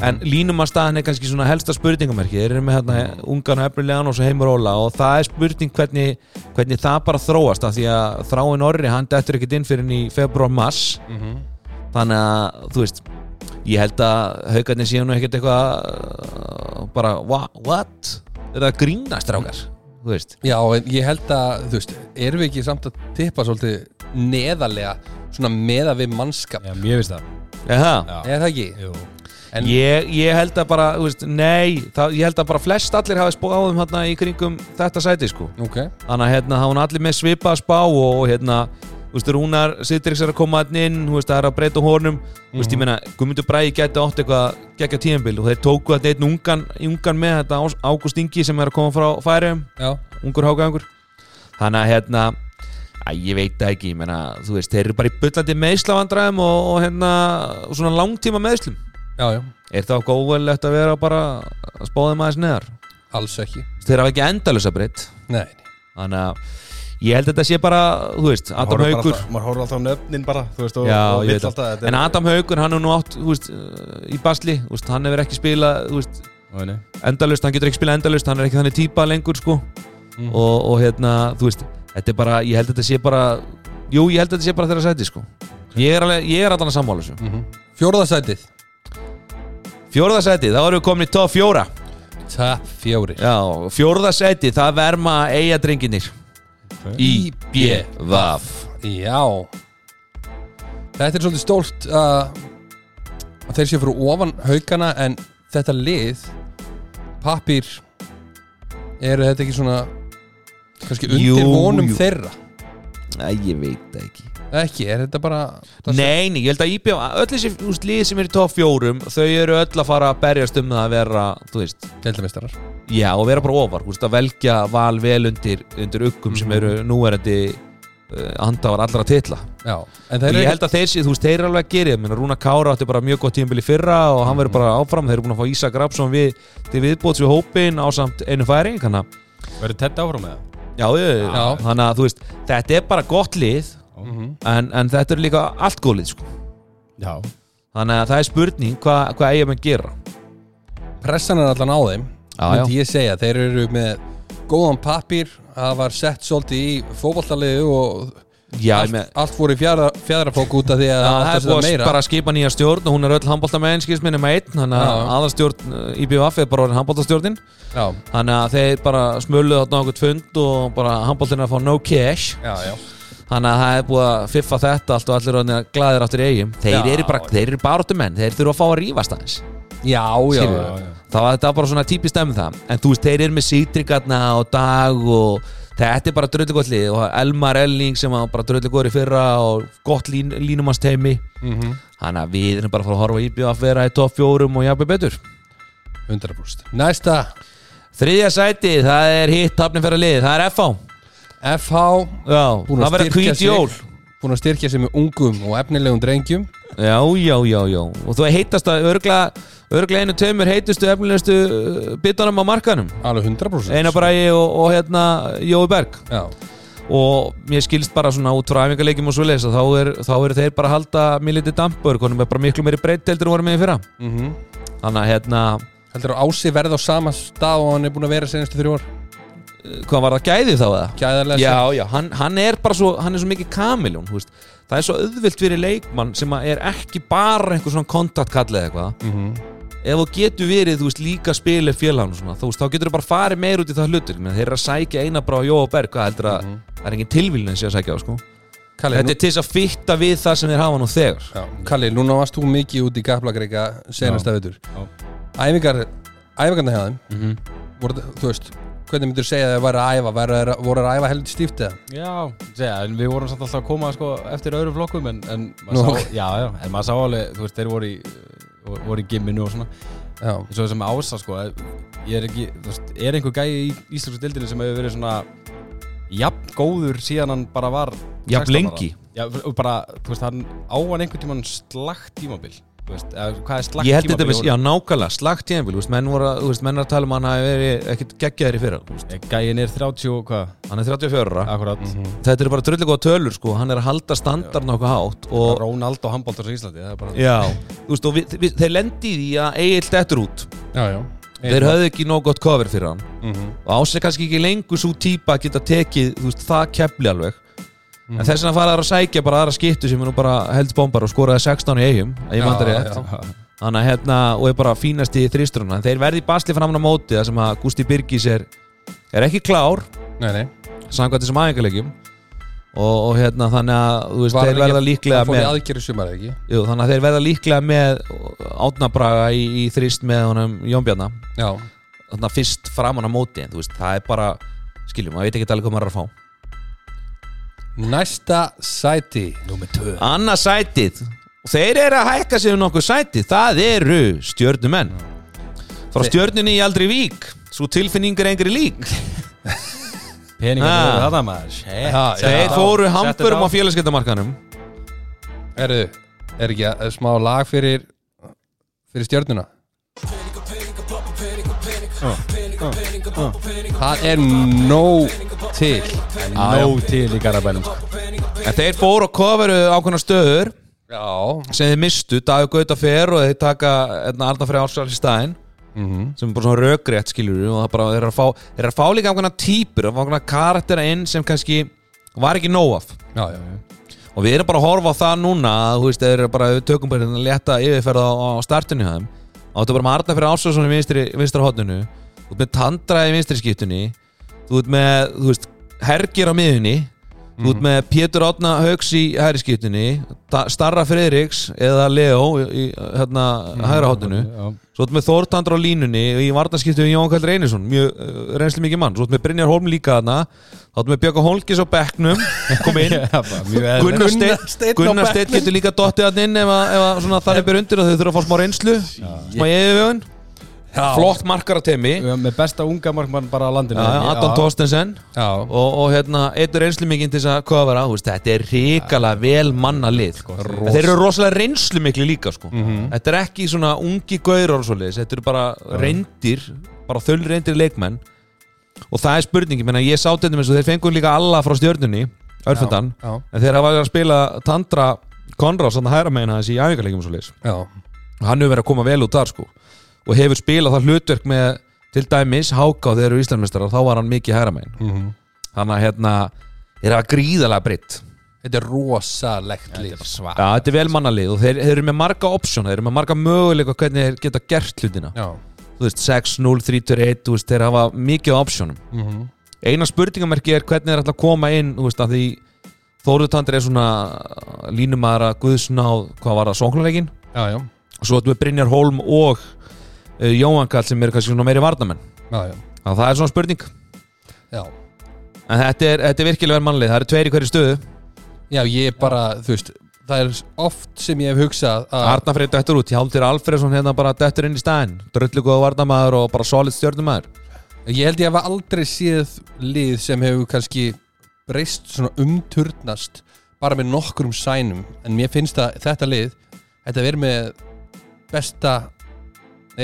en línum að staðan er kannski svona helsta spurningamerki þeir eru með hérna ungan og efnilegan og svo heimur Óla og það er spurning hvernig, hvernig það bara þróast af því að þráin orri hann dettur ekkert inn fyrir í februar mars Mhm. þannig að þú veist ég held að haugarnir séu nú ekkert eitthvað bara wha, what? er það grínast rákar þú veist Já, en ég held að, þú veist, erum við ekki samt að tippa svolítið neðarlega svona meða við mannskap Já, mér finnst það Eða, Já. Eða það ekki? Jú. En- ég, ég held að bara, þú veist, nei það, ég held að bara flest allir hafi spáðum hérna í kringum þetta sæti sko Ok, þannig að hérna, það var allir með svipa spá og hérna, þú veist, Rúnar Sittriks er að koma hann inn, þú veist, það er að breyta hórnum þú veist, ég meina, Guðmundur Bræði gæti átt eitthvað geggja tíðanbíl og þeir tóku þetta einn ungan, ungan með þetta Ágúst Ingi sem er að koma frá Færiðum ungur hágangur þannig að hérna Æ, ég veit það ekki, ég meina, þú veist, þeir eru bara í bullandi meðslavandræðum og, og hérna, og svona langtíma meðslum já, já, Er það óverlegt að vera bara að spáða þeim aðeins neðar? alls ekki. Þeir hafa ekki endalösa breytt Nei, Þannig að ég held að þetta sé bara, þú veist, Adam Haugur maður horfður alltaf á nöfnin bara þú veist, og, Já, og vill alltaf þetta En Adam Haugur, hann er nú átt, þú veist, í basli þú veist, Hann hefur ekki spilað, þú veist, endalust Hann getur ekki spilað endalust, hann er ekki þannig típa lengur, sko. Mhm. og, og hérna, þú veist Þetta er bara, ég held að þetta sé bara Jú, ég held að þetta sé bara þeirra sæti, sko. Ég er, alveg, ég er allan að sammála þessu. Mm fjórðasætið Fjórðasæti, þá erum við komin í top fjóra. Tap fjóri Já, fjórðasæti, það verma eigadrenginir IBVF Já. Þetta er svolítið stórt uh, að þeir séu fyrir ofan haugana en þetta lið pappir eru þetta ekki svona kannski undir Jú, vonum jú. þeirra? Æ, ég veit það ekki. Ekki, er þetta bara Nei, nei, ég held að IBVF, öll þessi úst, lið sem er í top fjórum Þau eru öll að fara að berjast um það að vera, þú veist deildamistarar Já, og vera bara ofar, úst, að velja val vel undir, undir uggum sem eru núverandi uh, handafar allra þeir ég held að þeir, þú veist, þeir eru alveg að gera meina, Rúna Kára átti bara mjög gott tímabili fyrra og hann verður bara áfram, þeir eru búin að fá Ísak Rapsson við, til viðbóts við hópin á samt einu að, verður þetta áfram með það? Já, Já. þannig að þú veist, þetta er bara gott lið Mhm. en, en þetta er líka allt góð lið sko. þannig að það er spurning hvað hva eiga með að gera. Pressan er allan á þeim myndi ég segja, þeir eru með góðan pappir, það var sett svolítið í fótballtaliðu og já, allt, með, allt fór í fjara, fjadrafók út af því að það að er búið að bara skipa nýja stjórn og hún er öll handbólta með einskilsminni með einn þannig að Já. aðalstjórn uh, IBVF er bara orðin handbóltastjórnin þannig að þeir bara smöluðu þarna okkur fund og bara handbóltin er að fá no cash. Já, já. Þannig að það er búið að fiffa þetta allt og allir orðinir glaðir áttur í eigum Þeir eru bara, þeir eru baráttu menn, þeir þurfa að fá að rífast aðeins. Já, já, já, Það var þetta bara svona típist um það. En þú veist, þeir eru með sýtringarna og dag og þetta er bara dröllu gott lið og Elmar Elling sem var bara dröllu góður í fyrra og gott lín, línumast heimi Mhm. Þannig að við erum bara að fara að horfa í að vera í topp fjórum og jafnveg betur. 100% Næsta. Þriðja sæti, það er hitt hafnum fyrir lið, það er FH FH Já, að það verður sig. jól. Búin að styrkja sig með ungum og efnilegum drengjum. Já, já, já, já. Og þú heitast að örgla Örgla einu tveimur heitustu efnilegustu uh, bitunum á markanum Alveg 100% Einar Bræði og, og hérna Jói Berg. Já, Og mér skilst bara svona út frá æfingarleikjum og svoleiðis að þá er, þá eru þeir bara að halda mér litið dampur, konum er bara miklu meiri breytt heldur en voru með í fyrra. Mhm. Þannig að hérna, Heldur að Ási verði á sama stað og hann er búin að vera senastu þrjú ár? Uh, hvað var það gæði þá eða? Gæðarlega Já, já, hann, hann er bara svo, hann er svo mikið kamiljón, Það er svo auðvilt fyrir leikmann sem er ekki bara einhver svona kontaktkall eða eitthvað. Mm ef þú getur verið, þú veist, líka spila félagann og svona, þú veist, þá getur þú bara farið meir út í það hlutur, menn þeir eru að sækja eina bara á Jóa Berg, hvað heldur að það er engin tilvílun sem að sækja á, sko. Kalli, þetta nú, er til þess að fitta við það sem þeir hafa nú þegar. Já, Kalli, núna varst þú mikið út í Gaplagreika senasta veitur Já. Æfingar, æfingarna hjá þeim mm voru, Þú veist, hvernig myndir segja að það væri að æfa? Væri, að- voru að æfa heldur stíft eða? já, segja, en við vorum samt alltaf að koma sko, eftir öðrum flokkum en, en Nú. maður sá, já, já, en maður sá alveg þú veist, þeir voru í, voru í gimminu og svona eins og þessum ása sko ég er ekki, þú veist, er einhver gæi í Íslandsku dildinni sem hefur verið svona jafn góður síðan hann bara var Jafn 16 ára? lengi? Já, og bara, þú veist, hann á hann einhvern tímann slagt tímabil þú veist, eða, hvað er slagt ég held þetta tímabil já, nákvæmlega, slagt veist, menn voru að, þú veist, menn er að tala um að hann hafi verið ekkit geggjaðir í fyrra, þú veist, Eh, gæin er 30 og hvað, hann er 34 ára. Akkurat. Þetta eru bara drullega góða tölur, sko, hann er að halda standarn okkur hátt og, Ronaldo handbóltars í Íslandi það er bara já, þú veist, og við, við, þeir lendi í því að Egil dettur út, já, já. Þeir höfðu ekki nóg gott cover fyrir hann. Mm og ás er kannski ekki lengur svo típa að geta tekið þú veist, það kepli alveg en þess vegna fara þær að sækja bara aðra skiptu sem er nú bara helds bombar og skoraði 16 í eigum að ég manda Já, rétt. þannig að hérna og er bara fínast í þrýstruna en þeir verði basli fram á móti það sem að Gusti Birgis er, er ekki klár Nei, nei. samkvæmt þessum aðeingarleikjum og, og hérna þannig að veist, þeir verða líklega með sumar, ekki? jú, þannig að þeir verða líklega með átnabraga í, í þrýst með honum Jón Bjarna. Já, þannig að fyrst framan á móti en þú veist, það er bara skiljum, maður veit ekki alveg hvað maður er að fá næsta sæti Númer 2 Annað sætið og þeir eru að hækka sig um nokkuð sætið það eru stjörnumenn frá stjörnunni í aldrei vík svo tilfinning er engri lík Peningar Ah. ah. þetta maður þeir fóru þetta á félagskeptamarkanum Erðu, er ekki að, smá lag fyrir fyrir stjörnuna? Það er nóg til Nóg til í garabænum en þeir fóru að koveru ákveðna stöður Já, sem þeir mistu, Dagur Gauta fer og þeir taka Arna Frey Ársal í staðinn. Sem er bara svona rökrétt skilur og það bara, þeir eru að fá, þeir eru að fá líka ákveðna að fá ákveðna karaktera inn sem kannski var ekki nóg af. Já, já, og við erum bara að horfa á það núna að, þú veist, þeir eru bara, tökum bara hérna létta yfirferð á, á startinu þeim. Og þetta er bara með Arna fyrir Ársálsson í vinstri, vinstra hotninu þú ert með Tandra í vinstri skiptunni þú ert með, þú veist, Hergir á miðunni þú ert með Pétur Átna Hauks í hæri skiptunni Starra Friðriks eða Leo í, hérna, hægra hotinu Já. Svo ertu með Þór Tandra á línunni og í varnarskiptu við Jón Kall Reynisson mjög uh, reynsli mikið mann, svo ertu með Brynjar Holm líka þarna þá ertu með Björka Holgis á bekknum kom inn. Gunnar Steinn Gunnar. Steinn getur líka dottið hann inn ef, að- ef að svona þannig ber undir og þau þurfa að fá smá reynslu smá yfirvögun. Flott markar á teimi Við erum Með besta unga markmann bara á landinu. Torstensen Já, og, og hérna, eitt reynslu mikið til þess að hvað þú veist, þetta er ríkala vel manna lið En þeir eru rosalega reynslu miklu líka sko. þetta er ekki svona ungi svoleiðis, þetta eru bara reyndir bara þöll reyndir leikmenn. Og það er spurningi, menna ég sá þetta og þeir fengur líka alla frá stjörnunni örfundan, já, en þeir hafa verið að spila Tandra Konrad, svona hæra meina þessi í æfingarleikum og svoleiðis. Já, hann hefur verið að koma vel út þar sko og hefur spilað það hlutverk með til dæmis Háká þegar eru Íslandmestrar þá var hann mikið hæra megin. Mhm. þannig að hérna er það gríðalega breytt Þetta er rosalegt lið Svart Já, þetta er vel mannalið og þeir, þeir eru með marga option þeir eru með marga möguleika hvernig þeir geta gert hlutina. Já, þú veist 6, 0, 3, 2, 1 þú veist, þeir hafa mikið optionum. Mhm, eina spurningamerki er hvernig þeir ætla að koma inn þú veist að því Þóruðtandir er svona línumæðara guðsnáð hvað var það, sóknarleikin já, já, og svo erum við Brynjar Holm og Jóhann Kall sem eru kannski svona meiri varnamenn já, já, að það er svona spurning. Já. en þetta er, þetta er virkilega vel mannlið, það eru tveir í hverju stöðu. Já, ég bara, þú veist Það er oft sem ég hef hugsað að Arna Freyr dættur út, Hjálmtir Alfredsson hérna bara dættur inn í staðinn. Dröllu góða varnamaður og bara solid stjörnumæður Ég held ég hef aldrei séð lið sem hefur kannski breyst svona umturnast bara með nokkrum sænum. En mér finnst að þetta lið þetta verið með besta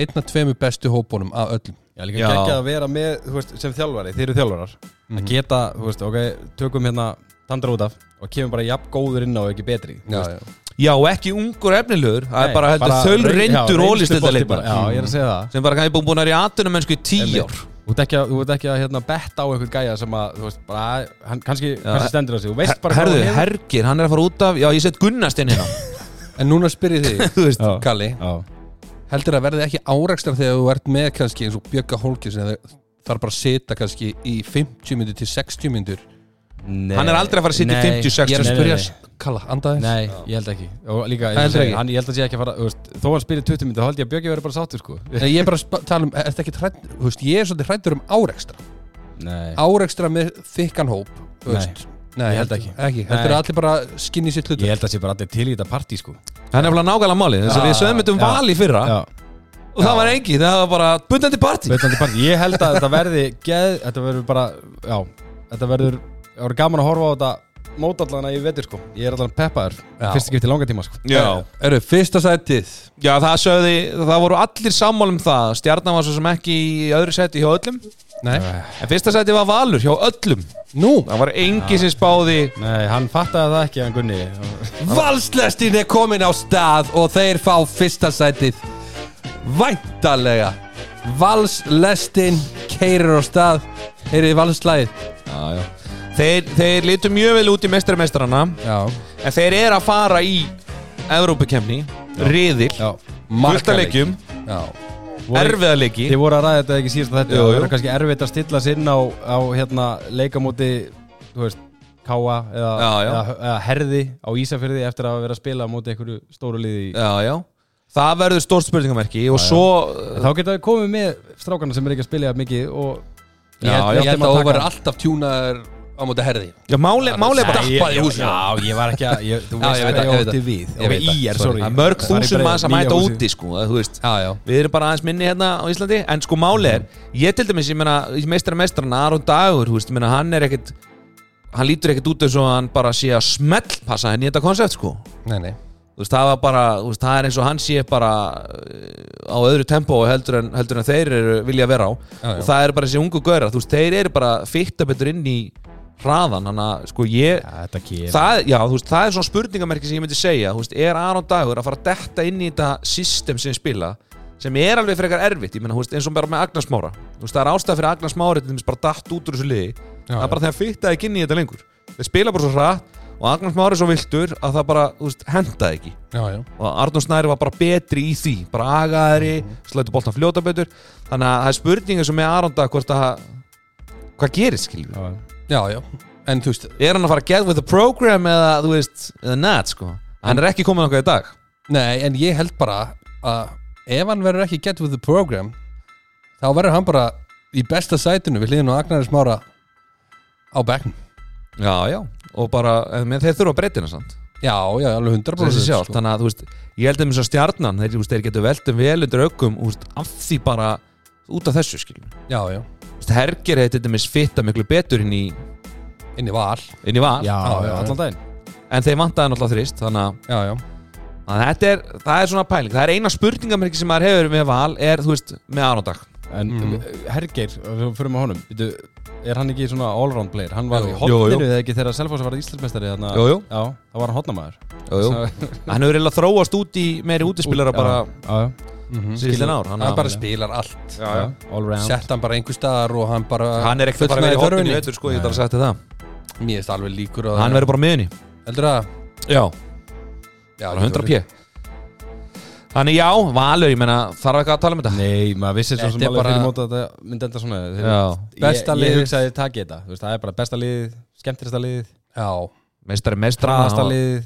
einna tveimur bestu hópunum af öllum. Já, líka Já. ekki að vera með, þú veist, sem þjálfari, þeir eru þjálfarar Að geta, þú veist, ok, tökum hérna Tandra út af og kemur bara jafn góður inn á og ekki betri Já, já, Já, og ekki ungur efnilegur það er Nei, bara heldur þöl reyn- reyndur já, ólistilda reynslubolti bara. Já, ég er að segja það. Sem bara kannski búin að vera í atunum mennsku í tíu ár. Þú ert ekki að, þú ert ekki að hérna, betta á einhvern gæja sem að, þú veist, bara, hann kannski, kannski stendur á sig. Þú veist bara Herðu, hann hefur. Hergir, hann er að fara út af Já, ég set Gunnarstein hérna. En núna spyr ég þig, Þú veist, Já. Kalli. Já. Heldur að verði ekki áreikstar þegar þú ert með kannski eins og Björka Hólki sem þarf bara setja kannski í 50 myndur til 60 myndur Nei. Hann er aldrei að fara að sitja í Nei. 50, 60 Ég er að spyrja. Kalla, andaðis Nei, ég held ekki Og líka, ég, segi, ekki? hann, ég held að sé ekki að fara, veist, þó hann spyrir 20 myndi, þá held ég að Björki verður bara sáttur, sko Nei, Ég er bara að tala um, þú veist, ég er svolítið hrættur um áreikstra Nei Áreikstra með þykkan hóp, veist Nei, Ég held ekki. Ekki, heldur Nei. að allir bara skinni sitt hlut Ég held að sé bara allir til í þetta partí, sko. Hann er bara nákvæmlega málið þess að Já, við sögum þetta um já. val í fyrra. Já, og það var engi, það var bara bundandi partí. Veitandi partí. Ég held að þetta verði, geð, þetta verður bara, já Þetta verður, það verður gaman að horfa á þetta mótallana í vetur, sko. Ég er allan peppaður, Já. fyrst ekki eftir langa tíma, sko. Já, Eru, fyrsta sætið? Já, það sögði, það voru allir sammál um það. Stjarnan var svo sem ekki í öðru seti hjá öllum Nei, En fyrsta seti var Valur hjá öllum. Nú? Það var engi sem spáði Nei, hann fattaði það ekki, hann Gunni. Valslestin er komin á stað og þeir fá fyrsta sætið. Væntalega Valslestin keirir á stað. Heyrið valslæðið já, já. Þeir, þeir litu mjög vel út í mestramestrana Já, En þeir eru að fara í Evrópukemni, riðil Já. Fullt af leikjum, Já, erfiða leiki Þið voru að ræða þetta ekki síðast að þetta Jú, Það jú. er kannski erfitt að stilla sig inn á, á hérna, leikamóti veist Káa eða, Já, já. Eða, eða Herði á Ísafyrði eftir að vera að spila móti einhverju stóru liði Já, já Það verður stórt spurningamerki og svo Þá geta við komið með strákarna sem er ekki að spila mikið og Já, ég held að þú verður alltaf tjúnaður á móti herði. Já, máli, máli er bara Stappaði í húsinu. Já, ég var ekki að ég, Þú Já, veist ég veit að ég það. við Ég veit það, í er, sorry. sorry. Það er mörg þúsund að nýja mæta úti sko, þú veist. Já, já. Við erum bara aðeins minni hérna á Íslandi En sko máli er, ég til dæmis, ég meina í meistara meistarana, Aron Dagur, þú veist, ég meina hann er ekkit hann lítur ekkit út eins og hann bara sé að smell passa henni í þetta koncept sko. Nei, nei. Þú veist, það var bara, þú veist, það er eins og hann sé bara uh, á öðru tempó heldur en, heldur en þeir eru vilja vera á. Já, já. og það eru bara þessi ungu gaurar, þú veist, þeir eru bara fitta betur inn í hraðan, þannig að sko ég þetta kemur það, já, veist, það er svona spurningamerki sem ég myndi segja, veist, er Aron Dagur að fara að detta inn í þetta system sem spila sem er alveg frekar erfitt, þú veist, eins og bara með Agnars Mára það er ástæð fyrir Agnars Mára til dæmis bara datt út úr þessu liði. Það er bara þegar fittaði ekki inn í þetta lengur. Þeir spila bara svo hratt og Agnars Mára er svo viltur að það bara, hendaði ekki. Já, já. Og Arnór Snæri var bara betri í því bara agaðari, slættu boltan fljóta betur. Þannig að það er spurninga sem með Aron Dag hvort að hvað gerist, skiljum Já, Já, En þú veist er hann að fara að get with the program eða, þú veist, eða not, sko? Hann er ekki komin okkar í dag. Nei, en ég held bara að ef hann verður ekki get with the program þá verður hann bara í besta sætinu við hliðinu á Agnaris Mára á bekknum. Já, já, og bara, en menn þeir þurfa að breytina samt. Já, já, alveg 100% þessi sjálf, sko. þannig að, þú veist, ég held að mér svo stjarnan, þeir, þú veist, þeir getur veltum vel undir augum, veist, af því bara út af þessu, skiljum Já, já, Herger hefði til dæmis fitta miklu betur inn í, inn í val. Inn í val. Já, Já, já, allan daginn. En þeir vantaði náttúrulega þrist þannig að Já, já, að þetta er, það er svona pæling. Það er eina spurningamerki sem maður hefur með val er, þú veist, með Arondag. En Mm. Hergeir, ef við fyrir með honum byrju, Er hann ekki svona allround player? Hann var Jú. í hotninu eða ekki þegar Selfoss var Íslandsmeistari þarna- Jú, jú. Já, það var hann jú. hann hefur eiginlega þróast út í meiri útispilara bara Já, já, mm síðustin ár hann, Hann bara spilar allt. Já, já. all round. Sett hann bara einhver staðar og hann bara hann er ekkert vera í veitur sko, ég þarf að sagt þér það. Mér er alveg líkur hann verður bara á miðunni Heldur það? já, Já, bara 100 p. Þannig já, valur, ég meina þarf ekki að tala um þetta? Nei, maður vissi svo Þetta sem alveg bara- fyrir móta að þetta myndi enda svona. Þeir- já, Ég, Besta ég liðið. hugsaði takk þetta. Þú veist, Það er bara besta liðið, skemmtilegsta liðið Já, meistari meistra Traðasta liðið,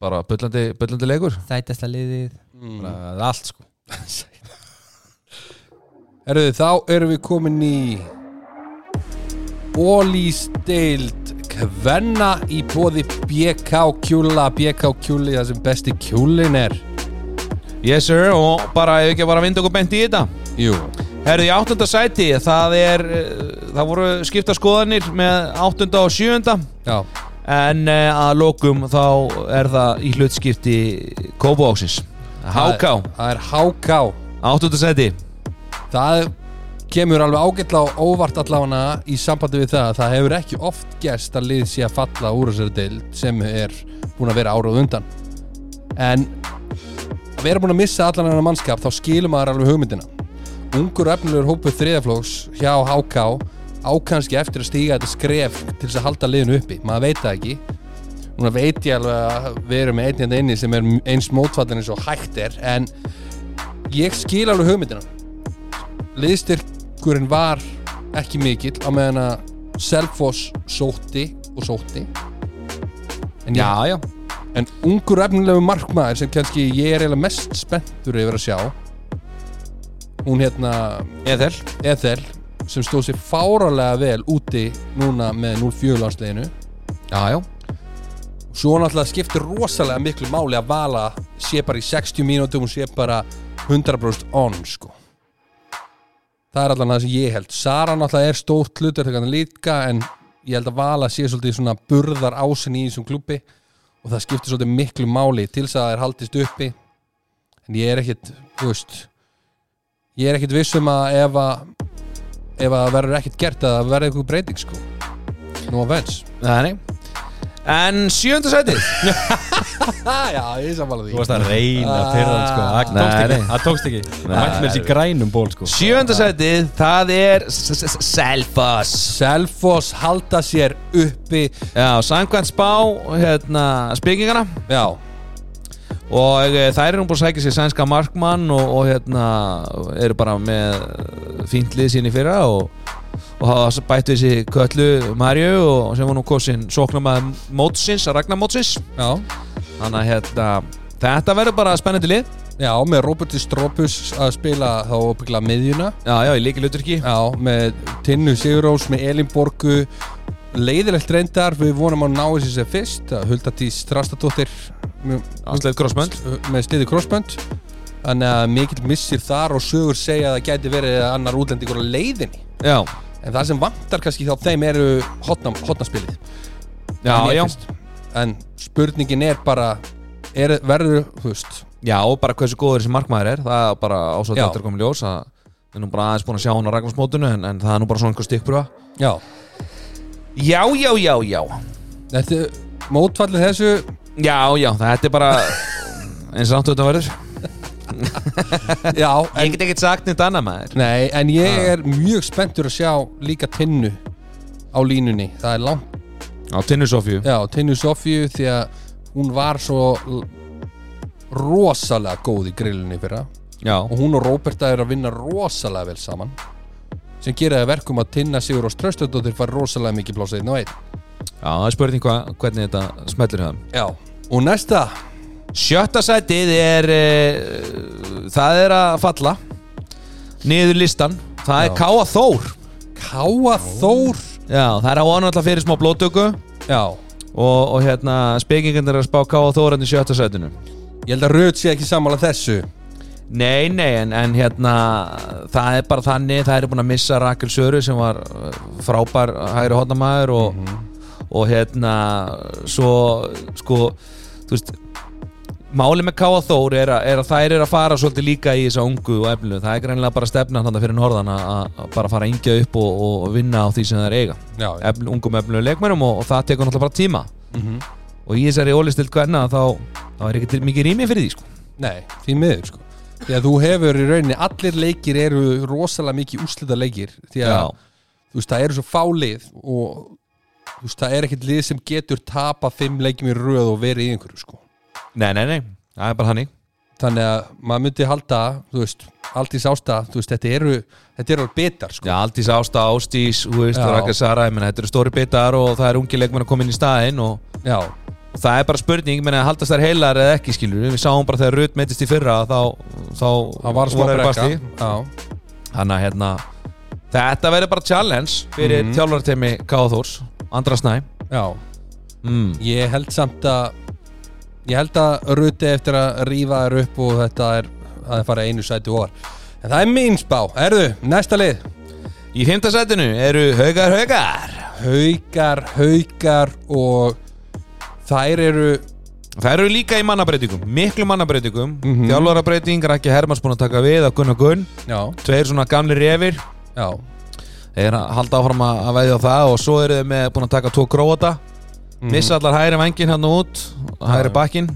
bara bullandi, bullandi leikur. Þætasta liðið. Mm. allt sko Herruðu, þá erum við komin í Ólísdeild Kvenna í bóði BK Kjúla BK Kjúli, það sem besti kjúlin er. Yes sir, og bara ef ekki að bara vinda okkur beint í þetta. Jú. Herðu í áttunda sæti, það er eh, það voru skipta skoðanir með áttunda og sjöunda. Já, en uh, að lokum þá er það í hlutskipti Kópavóksins HK, það er HK áttunda sæti. Það kemur alveg ágætla og óvart allavega í sambandi við það að það hefur ekki oft gerst að lið sé að falla úr þessari deild sem er búin að vera árað undan. En að vera búin að missa allan hennar mannskap þá skilur maður alveg hugmyndina. Ungur efnilegur hópur þriðaflóks hjá HK ákanski eftir að stíga þetta skref til þess að halda liðinu uppi. Maður veit það ekki núna veit ég alveg að við erum með einn hérna inni sem er eins mótfallin eins og hægt er en ég skil alveg hugmyndina. Liðstyrkurinn var ekki mikill á meðan að Selfoss sótti og sótti. En, Já, já, en ungur efnilegu markmaður sem kannski ég er eiginlega mest spenntur yfir að sjá hún hérna Eðel Ethel sem stóð sér fáralega vel úti núna með 0-4 landsleginu Já, já, svo náttúrulega skiptir rosalega miklu máli að vala sé bara í 60 mínútum og sé bara 100% on sko. Það er allan það sem ég held. Sara náttúrulega er stótt hlutur líka en ég held að vala sé svolítið svona burðar ásin í þessum klubbi og það skiptir svolítið miklu máli til þess að það er haldist uppi. En ég er ekkit þú veist ég er ekkit viss um að ef að ef að verður ekkit gert að það verður eitthvað breyting sko. No offense Nei, nei En sjönda sæti já, ég samfala því. Þú varst að reyna að pyrra hann sko. Það tókst ekki, Mætti með þessi grænum ból sko. Sjönda sæti, það er S- S- S- Selfoss. Selfoss halda sér uppi. Já, samkvæmt spá hérna, spekingana Já, og e, þær eru búin að sækja sér sænska markmann og, og hérna eru bara með fínt lið sín í fyrra og, og hafa bætt við sér köllu Marju og sem var nú kosin sóknarmæð mótsins, Ragnar mótsins. Þannig að hérna þetta verður bara spennandi lið. Já, með Roberti Stropus að spila þá byggla miðjuna. Já, já, í líki luturki Já, með Tinnu Sigurós, með Elin Borgu. Leiðilegt reyndar, við vonum að ná þessi sem fyrst, að Hulda Tís Strastadóttir Krossbönd með sliði crossbönd þannig að mikill missir þar og sögur segja að það gæti verið annar útlendingur á leiðinni. Já, en það sem vantar kannski þá þeim eru hotna, hotnaspilið já, já. finnst. en spurningin er bara er, verður, þú veist. Já, og bara hversu góður þessi markmaður er Það er bara ásvægt koma í ljós að Við erum bara aðeins búin að sjá hún á Ragnarsmótinu en, en það er nú bara svona einhver stikkbrúa já, Já, já, já, já. Þetta er mótfallið þessu? Já, já, þetta er bara eins og þetta verður já, Ég en, get ekkert sagt neitt annað maður. Nei, en ég er mjög spenntur að sjá líka Tinnu á línunni, það er langt Á Tinnu Sofju já, Tinnu Sofíu því að hún var svo l- rosalega góð í grillunni fyrra. Já, og hún og Róberta er að vinna rosalega vel saman sem gera það verkum að Tinna Sigur og Ströstöldóttir fær rosalega mikið plása einn og einn. Já, það er spurning hva, hvernig þetta smellur hjá þeim. Já, og næsta Sjötta sætið er uh, Það er að falla Niður listan. Það er Já. Káa Þór. Káa Þór? Já, það er vona alltaf fyrir smá blóttöku Já, og, og hérna spekingarnir er að spá Káa Þór hann í sjötta sætinu. Ég held að Röð sé ekki sammála þessu. Nei, nei, en, en hérna það er bara þannig, það er búin að missa Rakel Söru sem var uh, frábær hægri hotnamaður og, og hérna svo sko, þú veist Máli með Káa Þór er að, er að þær er að fara svolítið líka í þessa ungu og eflu það er greinlega bara stefnan þannig fyrir norðan að, að bara fara að yngja upp og, og vinna á því sem það er eiga. Já, Efl, ungum eflu leikmennum og, og það tekur náttúrulega bara tíma. Mhm. og í þessari ólistilt hvenna þá, þá er ekki til- mikið rými fyrir því sko. Nei, því miður sko. Því að þú hefur í rauninni, allir leikir eru rosalega mikið úslita leikir Því að, veist, það eru svo fálið og veist, það er ekkert lið sem getur tapa fimm leikjum í röð og verið í einhverju sko Nei, nei, nei, það er bara hannig Þannig að maður myndi halda, þú veist, allt í sásta, þú veist, þetta eru, þetta eru betar sko. Já, Aldís Ásta, Ástís, þú veist, Já. Raka Sara, ég meina, þetta eru stóri bitar og það er ungi leikmenn að koma inn í staðinn og Já, það er bara spurning, ég meina, haldast þær heilar eða ekki, skilur við, sáum bara þegar Rut meitist í fyrra, þá, þá það var smá voru þær brekka. Basli. Já, Þannig að, hérna, þetta verður bara challenge fyrir mm þjálfartemi Káþórs, Andra Snæ. Já. Mm. Ég held samt að Ég held að Ruti eftir að rífa þær upp og þetta er að það fara einu sæti ofar En það er mín spá, erðu, næsta lið. Í fymta setinu eru Haugar Haugar Haukar, haukar og þær eru Það eru líka í mannabreitingum, miklu mannabreitingum. Mm Mhm. Þjálfarabreiting, Raki Hermanns búin að taka við að Gunnar Gunn, Já, tveir svona gamli refir. Já, Þeir halda áfram að veðja á það og svo eru þeir með búin að taka tvo króata missa allar hægri vangin hann út hægri bakkin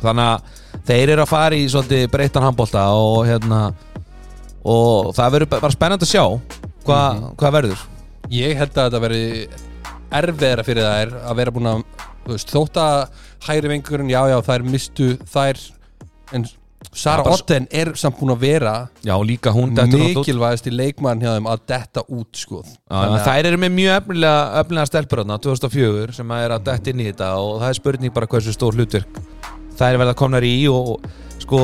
þannig að þeir eru að fara í svolítið breyttan handbólta og hérna og það verður bara spennandi að sjá hva, hvað verður. Ég held að þetta veri erfiðara fyrir þær að vera búin að veist, þótt að hægri vengurinn, já, já, þær mistu þær en Sara Otten er samt búin að vera já líka hún mikilvægast í leikmann hjá þeim að detta út sko. Þær eru með mjög efnilega, efnilega stelpur þarna 2004 sem að er að detta inn í þetta og það er spurning bara hversu stór hlutverk þær verða komnar í og sko,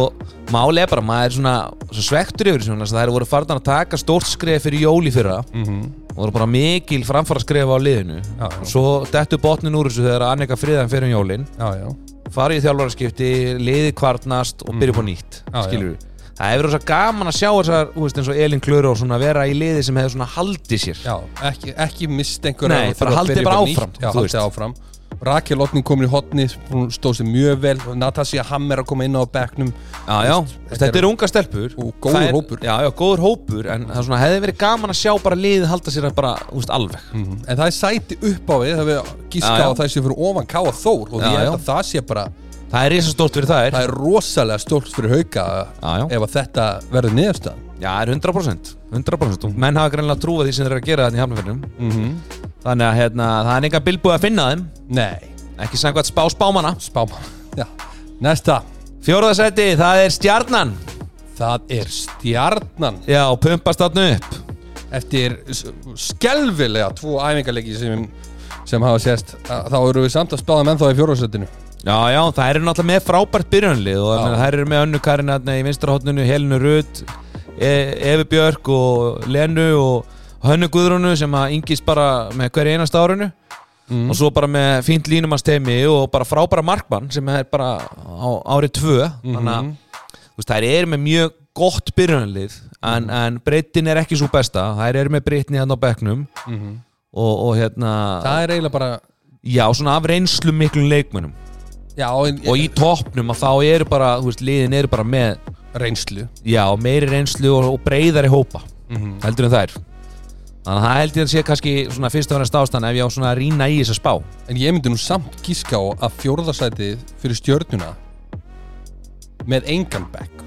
máli er bara, maður er svona svo svektur yfir þessu, þær voru farnar að taka stórt skref fyrir jóli fyrra. Mm og voru bara mikil framfara skref á liðinu. Já, já. svo dettu botnin úr þessu þegar Annika friðan fyrir um jólin. Já, já, fara í þjálfaraskipti, liði kvartnast og á nýtt, Mhm. Já, já. skilur við það hefur rosa gaman að sjá þessar, þú veist eins og Elin Klöru og svona vera í liði sem hefur svona haldið sér. Já, ekki, ekki mist einhver Nei, bara haldið bara áfram, Já, þú haldið áfram Rakel Ottning komin í hotni, hún stóð sér mjög vel Natasja Hammer að koma inn á bekknum Já, já, Þetta þetta er- unga stelpur Og góður er- hópur. Já, já, góður hópur En það er svona, hefði verið gaman að sjá bara liðið halda sér bara, veist, alveg Mhm. En það er sæti upp á við Það við gíska á það sé fyrir ofan Káa Þór Og já. að það sé bara Það er risastórt fyrir þær. Það er rosalega stórt fyrir hauka Já, já. Ef að þetta verður niðurstað Já, það er 100% 100% og menn hafa greinlega trúið því sem þeir eru að gera þetta í hafnafjörnum mm -hmm. Þannig að hérna, það er enga bilbúið að finna þeim. Nei, Ekki samkvæmt spá spámana spáma Já, Næsta. Fjórðasæti, það er stjarnan. Það er stjarnan. Já, pumpast þarna upp. Eftir s- skelfilega tvo æfingarleiki sem, sem hafa sést að- Þá eru við samt að spáða menn þá í fjórðarsætinu Já, já, það eru náttúrulega með frábært byrjunlið og það eru með önnu Karin þarna í vinstarhóttinu, Helinu Rutt e Efi Björk og Lenu og Hönnu Guðrúnu sem að yngist bara með hverju einasta árinu. Mm. og svo bara með fínt línumannsteimi og bara frábæra markmann sem er bara á árið tvö. Þannig að veist, þær eru með mjög gott byrjunlið en, en breytin er ekki svo besta. Þær eru með breytni hann á bekknum. Og, og hérna Það er eiginlega bara já, svona af reynslu miklum leikmönnum Já, en, og í toppnum að þá eru bara veist, liðin eru bara með reynslu. Já, meiri reynslu og, og breyðari hópa Mhm. heldur en þær. Þannig að það held ég að sé kannski svona fyrst og fremst ástæðan ef ég á svona að rýna í þessa spá. En ég myndi nú samt gíska á að fjórðarsætið fyrir stjörnuna með engan bekk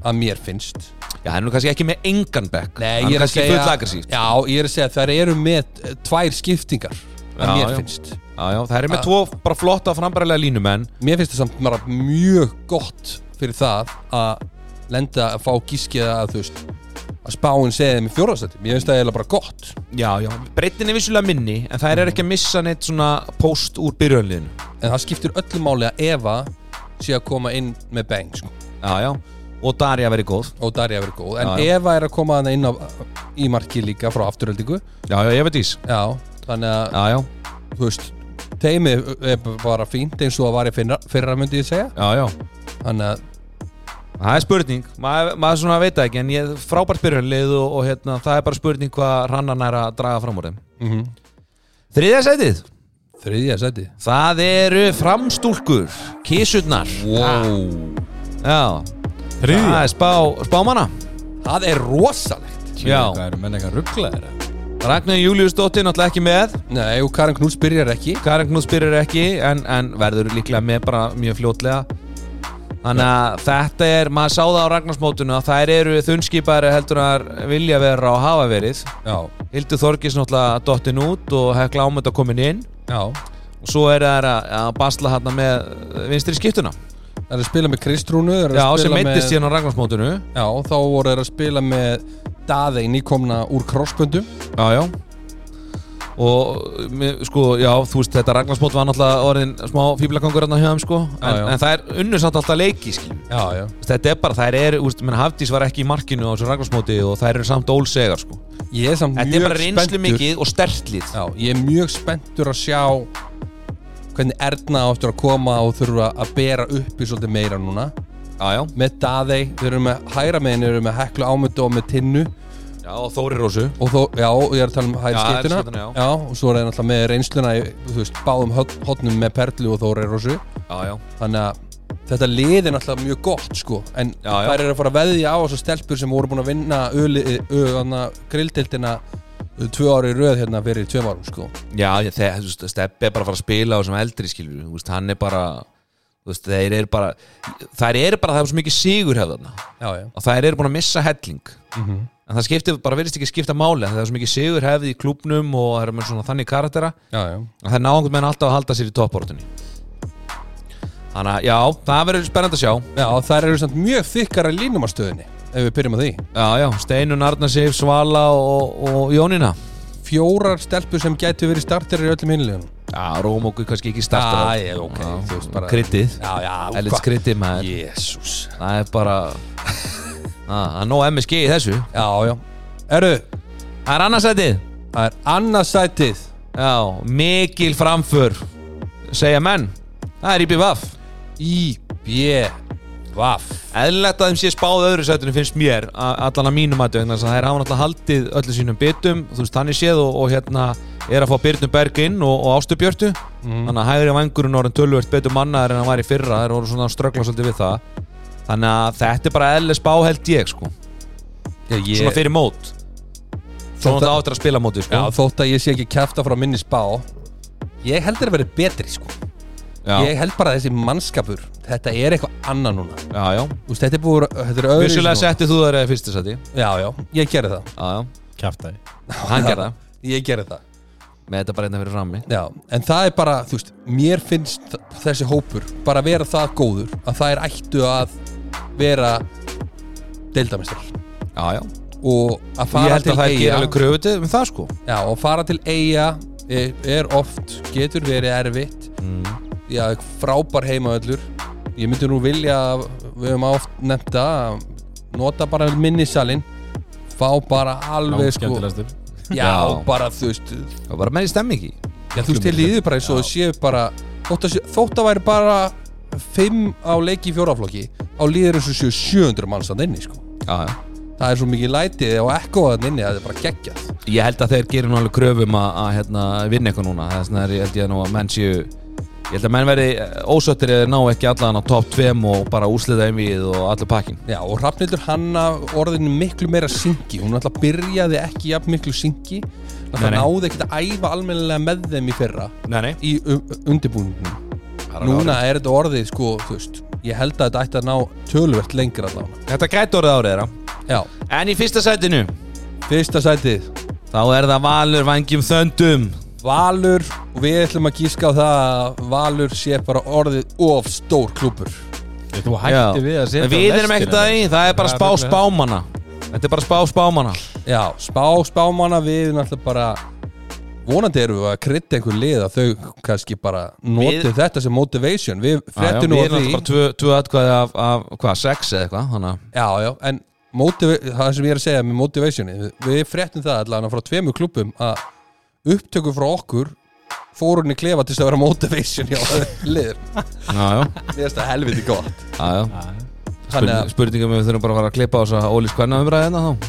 að mér finnst. Já, það er nú kannski ekki með engan bekk Nei, Hann er kannski full aggressíft Já, ég er að segja að þær eru með tvær skiptingar að Já, mér já. finnst já, já, það er með Ah. tvo bara flotta frambærilega línumenn Mér finnst það samt bara mjög gott fyrir það að lenda að fá gískið að þú veist að spáin segja þeim í fjórðarsætið Mér finnst það eiginlega bara gott. Já, já, breytin er vissulega minni en það er ekki að missa neitt svona post úr byrjunliðinu En það skiptir öllu máli að Eva sé að koma inn með bang sko. já, já, og Darja verið góð. Og Darja verið góð. En Já, já. Eva er að koma hana inn á, í marki líka frá afturöldingu já, já, ég veit ís Já, þannig að já, já, þú veist teimið er bara fínt eins og það var í fyrra, fyrra myndi ég segja. Já, já. Þannig að Það er spurning, maður, maður svona veit það ekki en ég frábært byrjunlið og, og hérna, það er bara spurning hvað rannan er að draga fram úr þeim. Mm -hmm. Þriðja sætið, þriðja seti það eru framstúlkur, kísurnar wow. Já, það er spá, spámanna. Það er rosalegt. Hvað eru menn eitthvað rugglaðir? Ragnar Július Dóttir náttúrulega ekki með. Nei, og Karin Knús byrjar ekki. Karin Knús byrjar ekki en, en verður líklega með bara mjög fljótlega. Þannig að þetta er, maður sá það á Ragnarsmótunu að þær eru þunnskipari heldur að vilja vera og hafa verið. Já, Hildur Þorgis náttúrulega dottin út og Hekla Ámynda komin inn. Já. Og svo er það að, að basla hérna með vinstri skiptuna Það er að spila með Kristrúnu það Já, sem með- síðan á Ragnarsmótunu Já, þá voru þeir að spila með Daðei nýkomna úr krossböndum. Já, já. Og sko, já, þú veist þetta Ragnarsmót var náttúrulega orðin smá fýblagangur hérna hjá þeim sko. En, Já, já. en það er unnur samt alltaf leiki skiljum Já, já. Þetta er bara, þær er, úst, menn Hafdís var ekki í markinu á þessu Ragnarsmóti og þær eru samt ólsegar sko. Ég er samt þetta er mjög bara reynslu spenntur. mikið og stertlið. Já, ég er mjög spenntur að sjá hvernig Erna áttur að koma og þurfa að bera upp í svolítið meira núna. Já, já, með Daðei, þeir eru með hæra megin þeir eru með Heklu Ámyndu og með Tinnu. Já, og Þóri Rósu. Og þó, já, og ég er að tala um hæri Já, skiptuna skiptuna, já. og svo er það náttúrulega með reynsluna í, þú veist, báðum hot- hotnum með Perlu og Þóri Rósu. Já, já, þannig að þetta lið er náttúrulega mjög gott sko, en Já, já. þær eru að fara að veðja á þessu stelpur sem voru búin að vinna grildildina tvö ári röð hérna fyrir tveim árum sko. Já Steppi er bara að fara að spila á þessum eldri skilur, veist, hann er bara veist, þeir eru bara þær eru bara, það er svo mikið sigur hefðarna og þær eru búin að missa helling. Mhm. en það skiptir, bara verðist ekki skipta máli það er svo mikið sigur hefði í klubnum og það eru með svona þannig karaktera. Já, já. að það er náðum menn alltaf að halda sér í topportunni þannig að já, það verður spennandi að sjá. Já þær eru mjög þykkara í línumarstöðinni ef við byrjum á því. Já, já, Steinun, Arnarsif, Svala og, og Jónína. Fjórar stelpur sem gætu verið starter í öllum hinlegum já, Rómóku kannski ekki startar Já, ég- ok, þú veist bara- já, já, elits kryddið maður. Jésús það er bara það er nóg MSG í þessu. Já, já. Erðu, það er annarsætið. Það er annarsætið. Já, mikil framför segja menn. Það er IBVF í B Vaff eðlilegt að þeim sé spáð öðru sætunum finnst mér allan að mínum að það er hafa náttúrulega haldið öllu sínum bitum. Þú veist þannig séð og, og hérna er að fá Byrnu Berg inn og, og Ástu Björtu. Þannig að hægri vangurinn orðin tölvöld betur mannaður en hann var í fyrra þeir voru svona ströggla svolítið við það. Þannig að þetta er bara eðlileg spá held ég sko. Ég, ég, svona fyrir mót. Svona það áttur að spila móti sko. Já, þótt að ég sé ekki kæfta frá minni spá Ég held þeir að vera betri sko já, Ég held bara að þessi mannskapur Þetta er eitthvað annað núna. Já, já. Þú veist, Þetta er búið, þetta er öðru vissulega settið þú þar fyrstu sæti. Já, já, ég gerði það. Já, já, Kjaftaði hann gerði það. Ég gerði það. Með þetta bara einnig fyrir frammi. Já, en það er bara, þú veist, mér finnst þessi hópur bara vera það góður að það er ættu að vera deildamestrar Já, já. Og að Ég fara held til að það er eiga alveg kröfuti um það sko. Já, og fara til eiga er, er oft, getur verið erfitt. Mm. Já, frábær heimaöllur Ég myndi nú vilja, við höfum oft nefnt það að nota bara minnisalinn. Fá bara alveg sko. Já, Já. bara þú veist Það var bara með í stemmingi Já, þú veist, til líður bara eins og séu bara þótt að, sé- þótt að væri bara fimm á leiki í fjóraflokki á líður eins og séu 700 manns að inni, sko. Já, já. Það er svo mikið lætið og ekkoðan inni að það er bara geggjað. Ég held að þeir gerir nú alveg kröfum að, að hérna, vinna eitthvað núna. Vegna er ég held ég nú að menn séu Ég held að menn veri ósöttir eða ná ekki allan á topp 2 og bara úslita einvið og allur pakkin Já, og Hrafnildur hanna orðinu miklu meira syngi. Hún alltaf byrjaði ekki jafn miklu syngi. Nei. náði ekkert að æfa almennilega með þeim í fyrra. Nei, nei. Í undirbúningum Núna er þetta orðið, sko, þú veist Ég held að þetta ætti að ná tölvert lengur allavega. Þetta gæti orðið árið þeirra. Já, En í fyrsta sætinu? Fyrsta sætið. Þá er það Valur vangjum þöndum Valur og við ætlum að gíska á það að Valur sé bara orðið of stór klúpur Þú hætti við að setja Við erum ekkert að því, það er bara spá spámanna. Þetta er bara spá spámanna. Já, spá spámanna við náttúrulega bara vonandi erum við að krydda einhver lið að þau kannski bara notið Við- þetta sem motivation. Við Já, já, fréttum nú Við erum því alltaf bara tvö, atkvæði af, af hvað, sex eða eitthvað að Já, já, en það sem ég er að segja með motivationi við fréttum það allavega frá tveimur klubum að upptöku frá okkur fórunni klefa til þess að vera motivation hjá liður Já, já, Mér finnst það helviti gott. Já, já. Þannig að spurningum við þurfum bara að fara að klippa á þess að Óli skvenna umræði hérna þá.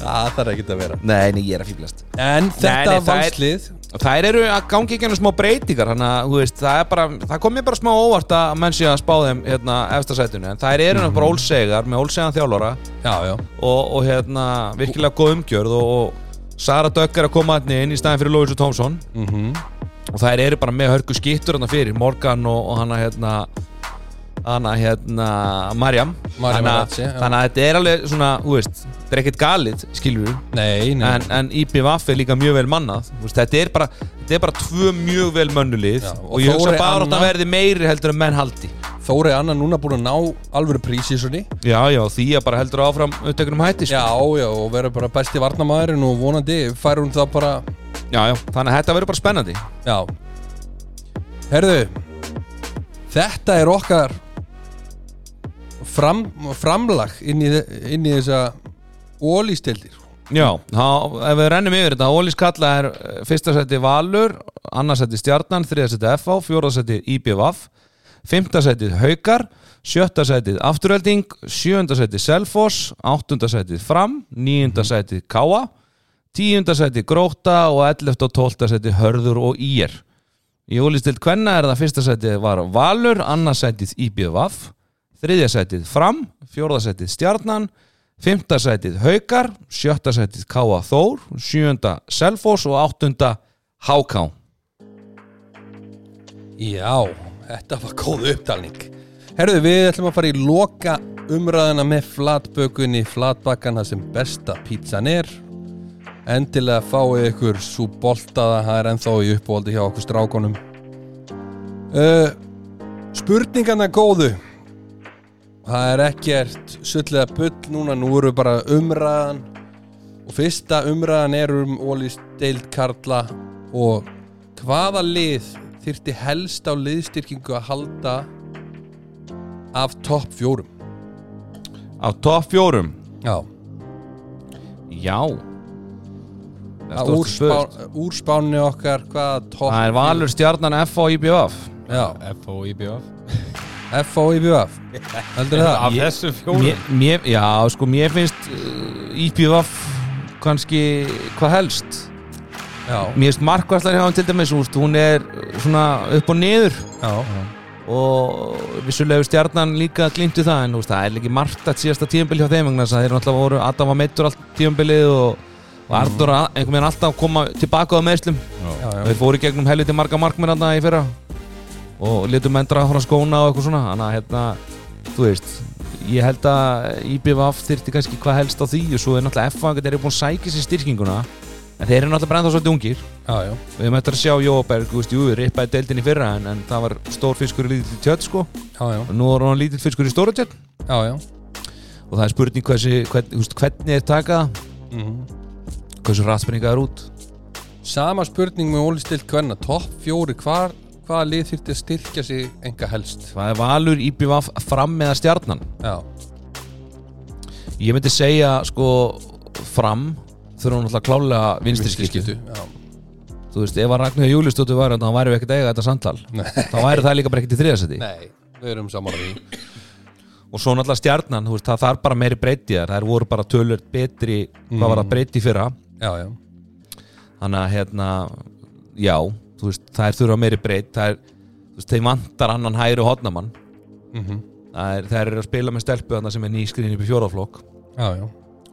Það þarf ekki að vera. Nei, nei, ég er að fýblast En þetta nei, það er- valslið Þær eru að gangi ekki hennar smá breytingar Þannig að, þú veist, það er bara Það kom mér bara smá óvart að menn sé að spá þeim hérna, sætinu, en þær eru mm bara ólsegar með ólsegan þjálfara. Já, já, og, og hérna, virkilega góð umgjörð og, og Sara Dögg er að koma hérna inn í staðin fyrir Lóis og Tómsson mhm. Og þær eru bara með hörku skittur hérna fyrir Morgan og, og hana hérna hana hérna Marjam þannig, að- þetta er alveg svona, þú veist þetta er ekkert galið, skilur við Nei, nei. En, en IPVF er líka mjög vel mannað. Veist, þetta, er bara, þetta er bara tvö mjög vel mönnulið Já, og, og ég hugsa bara að það verði meiri heldur en menn haldi. Þóri Anna núna búin að ná alvöru prísísunni já, já, því að bara heldur áfram upptökunum hætti sko. Já, já, og verður bara besti varnamæðurinn og vonandi fær hún það bara já, já, þannig að þetta verður bara spennandi. Já. Herðu Þetta er okkar fram, framlag inn í, inn í þessa ólístildir Já, þá, ef við rennum yfir þetta Ólís Kalla er eh, fyrsta seti Valur annars seti Stjarnan, þriða seti FH fjóra seti IBVF fymta seti Haukar, sjötta seti Afturölding, sjönda seti Selfoss, áttunda seti Fram níunda seti Káa tíunda seti Gróta og 11. og 12. seti Hörður og Ír í Ólistild Kvenna er það fyrsta setið var Valur, annars setið IBVF þriðja setið Fram fjórða setið Stjarnan Fymta sætið Haukar, sjötta sætið Káa Þór, sjönda Selfoss og áttunda Háká. Já, þetta var góð upptalning. Herðu, við ætlum að fara í loka umræðina með flatbökunni flatbakkana sem besta pítsan er. Endilega fáið ykkur svo boltaða, það er ennþá í uppvoldi hjá okkur strákonum uh, Spurningarna góðu Það er ekkert sullega bull núna, nú eru bara umræðan og fyrsta umræðan er um Ólís Deild Karla og hvaða lið þyrfti helst á liðstyrkingu að halda af topp fjórum Á topp fjórum. Já, Já. Það er Að stórt úr, spurt. spá, úr spáni okkar hvaða topp Það er Valur, Stjarnan, FH og IBVF. Heldur það? Af þessum fjórum? já, sko, mér finnst uh, IBVF kannski hvað helst. Já, Mér finnst markværslar hjá hann til dæmis, úst, hún er svona upp og niður. Já, og vissulega hefur stjarnan líka glindu það en úst, það er ekki margt að síðasta tíðanbili hjá þeim vegna þess að þeir náttúrulega voru Adam var meittur allt tíðanbilið og, og Artur að- einhvern veginn alltaf koma tilbaka á meðslum já, já. þeir fóru í gegnum helviti marga þarna í fyrra og letum menn draga frá skóna og eitthvað svona. Þannig að hérna, þú veist ég held að IBVF þyrfti kannski hvað helst á því og svo er náttúrulega F-fangat er búin að sækja sér styrkinguna en þeir eru náttúrulega bara ennþá svolítið ungir. Já, við höfum eftir að sjá Jóaberg, þú veist, jú, rippaði deildin í fyrra en, en það var stór fiskur í lítill tjött sko. Já, og nú er hann lítill fiskur í stóra tjött já. og það er spurning hversi, hvern, veist, hvernig er taka Mhm. hversu rætspringa er út? Sama spurning með Óli Stilt Kvenna. Topp fjóri, hvar, hvaða lið þyrfti að styrkja sig enga helst? Það er valur, IBVF, fram með stjarnan? Já, ég myndi segja sko fram þurfa náttúrulega klálega vinstri skiptu Já, þú veist, ef að Ragnar Júlistóttur var þá væri við ekkert að eiga þetta samtal. Þá væri það líka bara ekkert í þriðasetti nei, við erum saman á því. Og svo náttúrulega stjarnan, þú veist, það þarf bara meiri breytti þar, þær voru bara tölur betri hvað var það breytti fyrra. Já, já, þannig að hérna, já veist, þær þurfa meiri breytt það er, þú veist, þeim vantar annan hægri hodnamann mm það er, þær eru að spila með stelpu sem er nýskriðin upp í fjóraflokk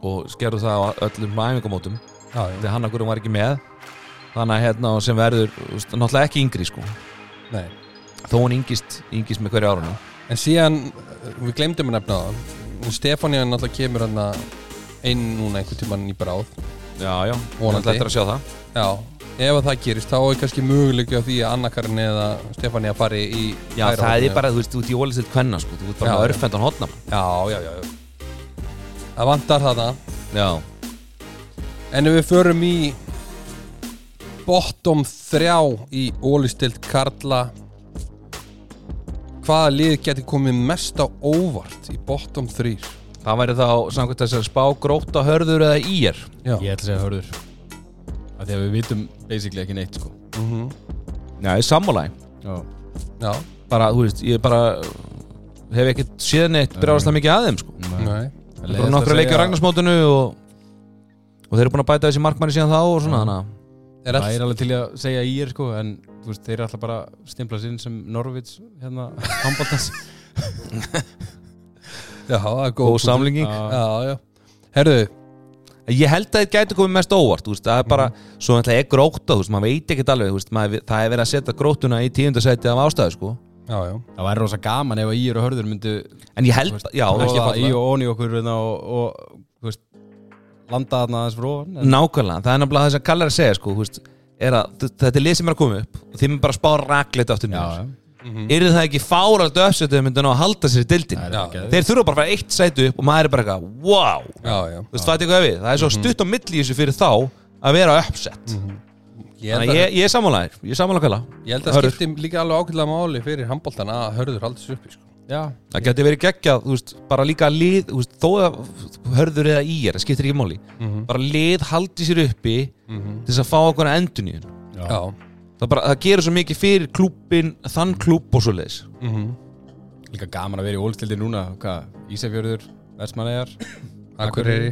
og skerðu það á öllum æfingamótum. Þegar hann akkur var ekki með. Þannig að hérna, sem verður veist, náttúrulega ekki yngri sko. Nei. þó hún yngist, yngist með hverju árunum En síðan, við glemdum að nefna það. Stefánia náttúrulega kemur hann inn núna einhvern tímann í bráð já, já, Vonandi. þetta er að sjá það. Já, ef að það gerist þá er kannski möguleiki á því að Anna-Karin eða Stefánia fari í já, það er bara, þú veist, út í ólistið kvenna sko, þú veist bara örfendan hotnam Já, já, já, Það vantar þarna. Já, En ef við förum í bottom þrjá í ólistild Karla hvaða lið geti komið mest á óvart í bottom 3 það væri þá samkvæmt þess að spá gróta hörður eða ír? Já, Ég ætla að segja hörður. Af því að við vitum basically ekki neitt sko. Mm já, ég sammálaði Já, já. bara, þú veist, ég bara hef ekki séð neitt brjáðslega mikið að þeim sko. Nei. það er bara nokkra leikja á Ragnarsmótinu og, og þeir eru búin að bæta þessi markmanni síðan þá og svona, þannig að Er Það all... er alveg til að segja í er sko en þú veist, þeir eru alltaf bara stimpla sinn sem Norvits hérna handbóltans Já, það er góð samlinging Já, já. Herðu, ég held að þeir gætu komið mest óvart þú veist, það er bara, svo náttúrulega er gróta þú veist, maður veit ekkert alveg, þú veist, maður, það er verið að setja grótuna í tíundasæti af ástæðu sko. já, já. Það væri rosa gaman ef að í er og hörður myndu en ég held, í falla og onni okkur hérna, og, og landa þarna aðeins frá nákvæmlega, það er náttúrulega það sem Kallar að segja sko, er að þetta er lið sem er að koma upp og þeim er bara að spá rakleitt aftur Já, niður já er það ekki fáralt ná að halda sér í dildin Það Já. að- þeir þurfa bara að fara eitt sætu upp og maður er bara eitthvað wow, Já, já. Þú veist, það er það er svo stutt á milli þessu fyrir þá að vera uppsett. Ég held þannig að, að ég, ég er sammálaðir, ég er sammála kalla. Ég held að Hörður. skipti líka alveg ákveðlega máli fyrir handbóltan að hörður haldið sér uppi sko. Já, það geti verið geggjað, þú veist, bara líka lið, þú veist, þó að hörður eða í er, það skiptir ekki máli. Bara lið haldi sér uppi til þess að fá okkur endun í henn Já, það, bara, það gerur svo mikið fyrir klúbbin þann klúbb og svo leiðis mhm. Líka gaman að vera í ólstildi núna. Hvað, Ísafjörður, Vestmannegar Akureyri.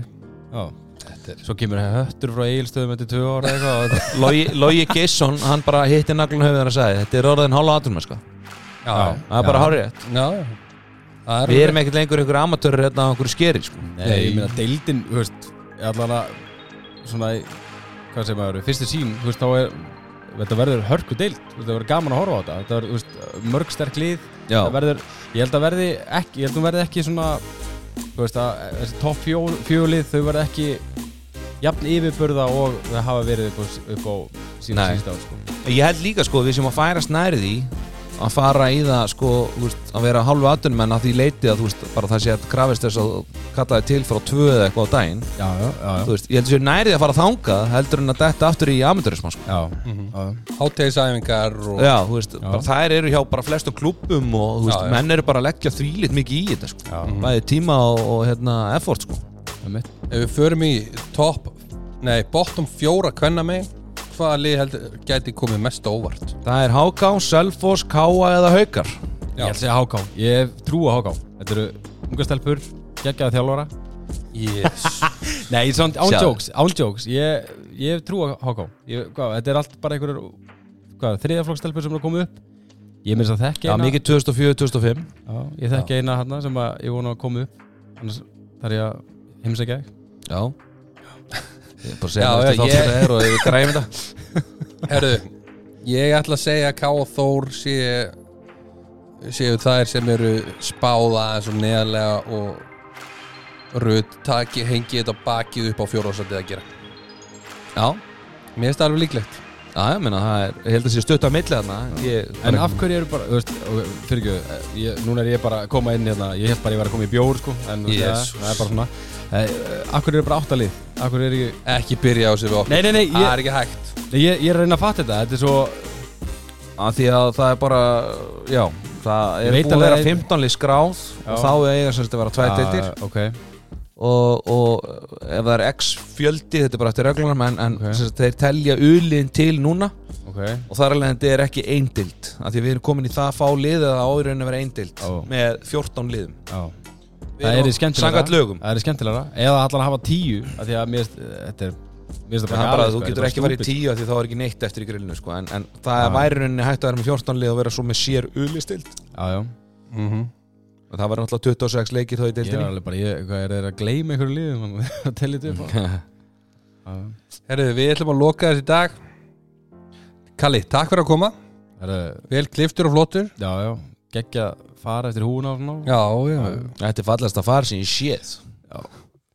Já, Þetta er svo kemur höttur frá Egilstöðum eftir tvö ára eitthvað Logi Gesson, hann bara hitti naglun höfðan að sagði, þetta er orðin hálfa aðrum sko. Já, það er bara hárið rétt Já, já Það er við erum ekkert lengur einhverju amatörur hérna á einhverju skeri sko. Nei, ég meina deildin, þú veist allan að svona, hvað segir maður, fyrstu sín þú veist, þá er þetta verður hörku veist, það verður gaman að horfa á þetta þetta verður, þú veist, mörg sterk lið það verður, ég held að verði ekki ég held að hún verði ekki svona veist, þessi topp fjó, fjólið þau verði ekki jafn yfirburða og þau hafa verið upp á, upp á sína Nei. sísta ár, sko. ég held líka sko, við sem að færa snærið í að fara í það sko, veist, að vera hálfu aðdunum en að því leiti að veist, bara það sé að krafist þess að kalla þið til frá tvö eða eitthvað á daginn. Já, já, já, veist, ég held sér nærið að fara þangað heldur en að detta aftur í amatörismann sko. já, já, Hátegisæfingar og þær eru hjá bara flestu klubbum og menn eru bara að leggja þvílitt mikið í þetta sko. já, bæði tíma og, og hérna, effort sko. Ef við förum í topp Nei, bottom fjóra kvenna mig Hvaða lið heldur gæti komið mest óvart? það er Háká, Selfoss, Káa eða Haukar? Ég ætla að segja Háká, ég hef trú á Háká Þetta eru unga stelpur, geggjaða þjálfara Yes. Nei, svona án Sjáðu. jokes, án jokes. Ég, ég hef trú á HK ég, hvað, Þetta er allt bara einhverjur hvað, þriðaflokkstelpur sem er koma upp? Ég minnst að þekki já, eina mikið 2004-2005 já, Ég þekki eina hérna sem að ég vona að koma upp. Annars þarf ég að heimsækja já ég er bara að segja eftir þátt ég- þetta er og við græfum þetta Herðu, ég ætla að segja að K og Þór sé, séu þær sem eru spáða eins og neðarlega og rödd taki, hengi þetta bakið upp á fjórásætið að gera já, Mér finnst það alveg líklegt Já, ég meina, það er, ég held að sé stutt á milli þarna ég, En af hverju eru bara, þú veist, fyrir ekki, ég, núna er ég bara að koma inn hérna, ég held bara að ég var að koma í bjór, sko, en Jesus. það, það er bara svona. Eh, Af hverju eru bara áttalið? Hverju er ég, Ekki byrja á sig við okkur nei, nei, nei, Það ég, er ekki hægt nei, ég, ég er að reyna að fatta þetta, þetta er svo, að því að það er bara já, það Ég er veit búið að alveg vera að- 15 lið skráð Já. og þá eiga sem þetta að vera tvær deildir Ah, ok, og, og ef það er x fjöldi, þetta er bara eftir reglunum en, en Ok. sem sagt, þeir telja uliðin til núna ok, og þar alveg þetta er ekki eindild af því að við erum komin í það að fá lið að áðurinn að vera eindild Já. með 14 liðum já. Það er skemmtilega. samkvæmt lögum. Það er skemmtilega, eða allan að hafa tíu, af því að mér, eh, þetta er, það bara er bara að þú sko, getur ekki farið í stúpid. 10 af því þá er ekki neitt eftir í grillinu sko. en, en það er væri rauninni hægt að vera með 14 lið og vera svo með sér ulistild. Mm og það var náttúrulega 26 leikir þá í ég er deildinni alveg bara, ég, hvað er að gleyma einhverju liðum, að tellja þetta upp. Herru, við ætlum að loka þessi dag. Kalli, takk fyrir að koma. Herra, Vel kliftur og flottur. Já, já, geggja fara eftir húna og svona. Já, já. Þetta er fallast að fara sem ég séð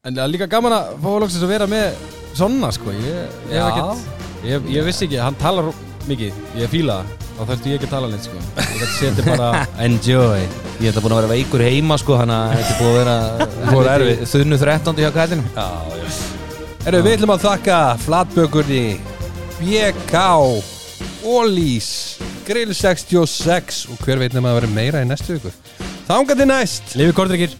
En það er líka gaman að fá loksins að vera með svona, sko. Ég, ég, Já. hef ekkert, ég, ég vissi ekki, hann talar mikið. Ég fíla það, þá þurfti ég ekki að tala neitt, sko. Ég gæti setja bara enjoy. Ég ætla búin að vera veikur heima sko Þannig að þetta er búin að Búið að vera erfitt. Þunnu 13 hjá kæðinu Já, já. Herru, við ætlum að þakka flatbökunni BK Ólís Grill 66 og hver veit nema að vera meira í næstu viku? Þangað til næst. Lifi kortryggir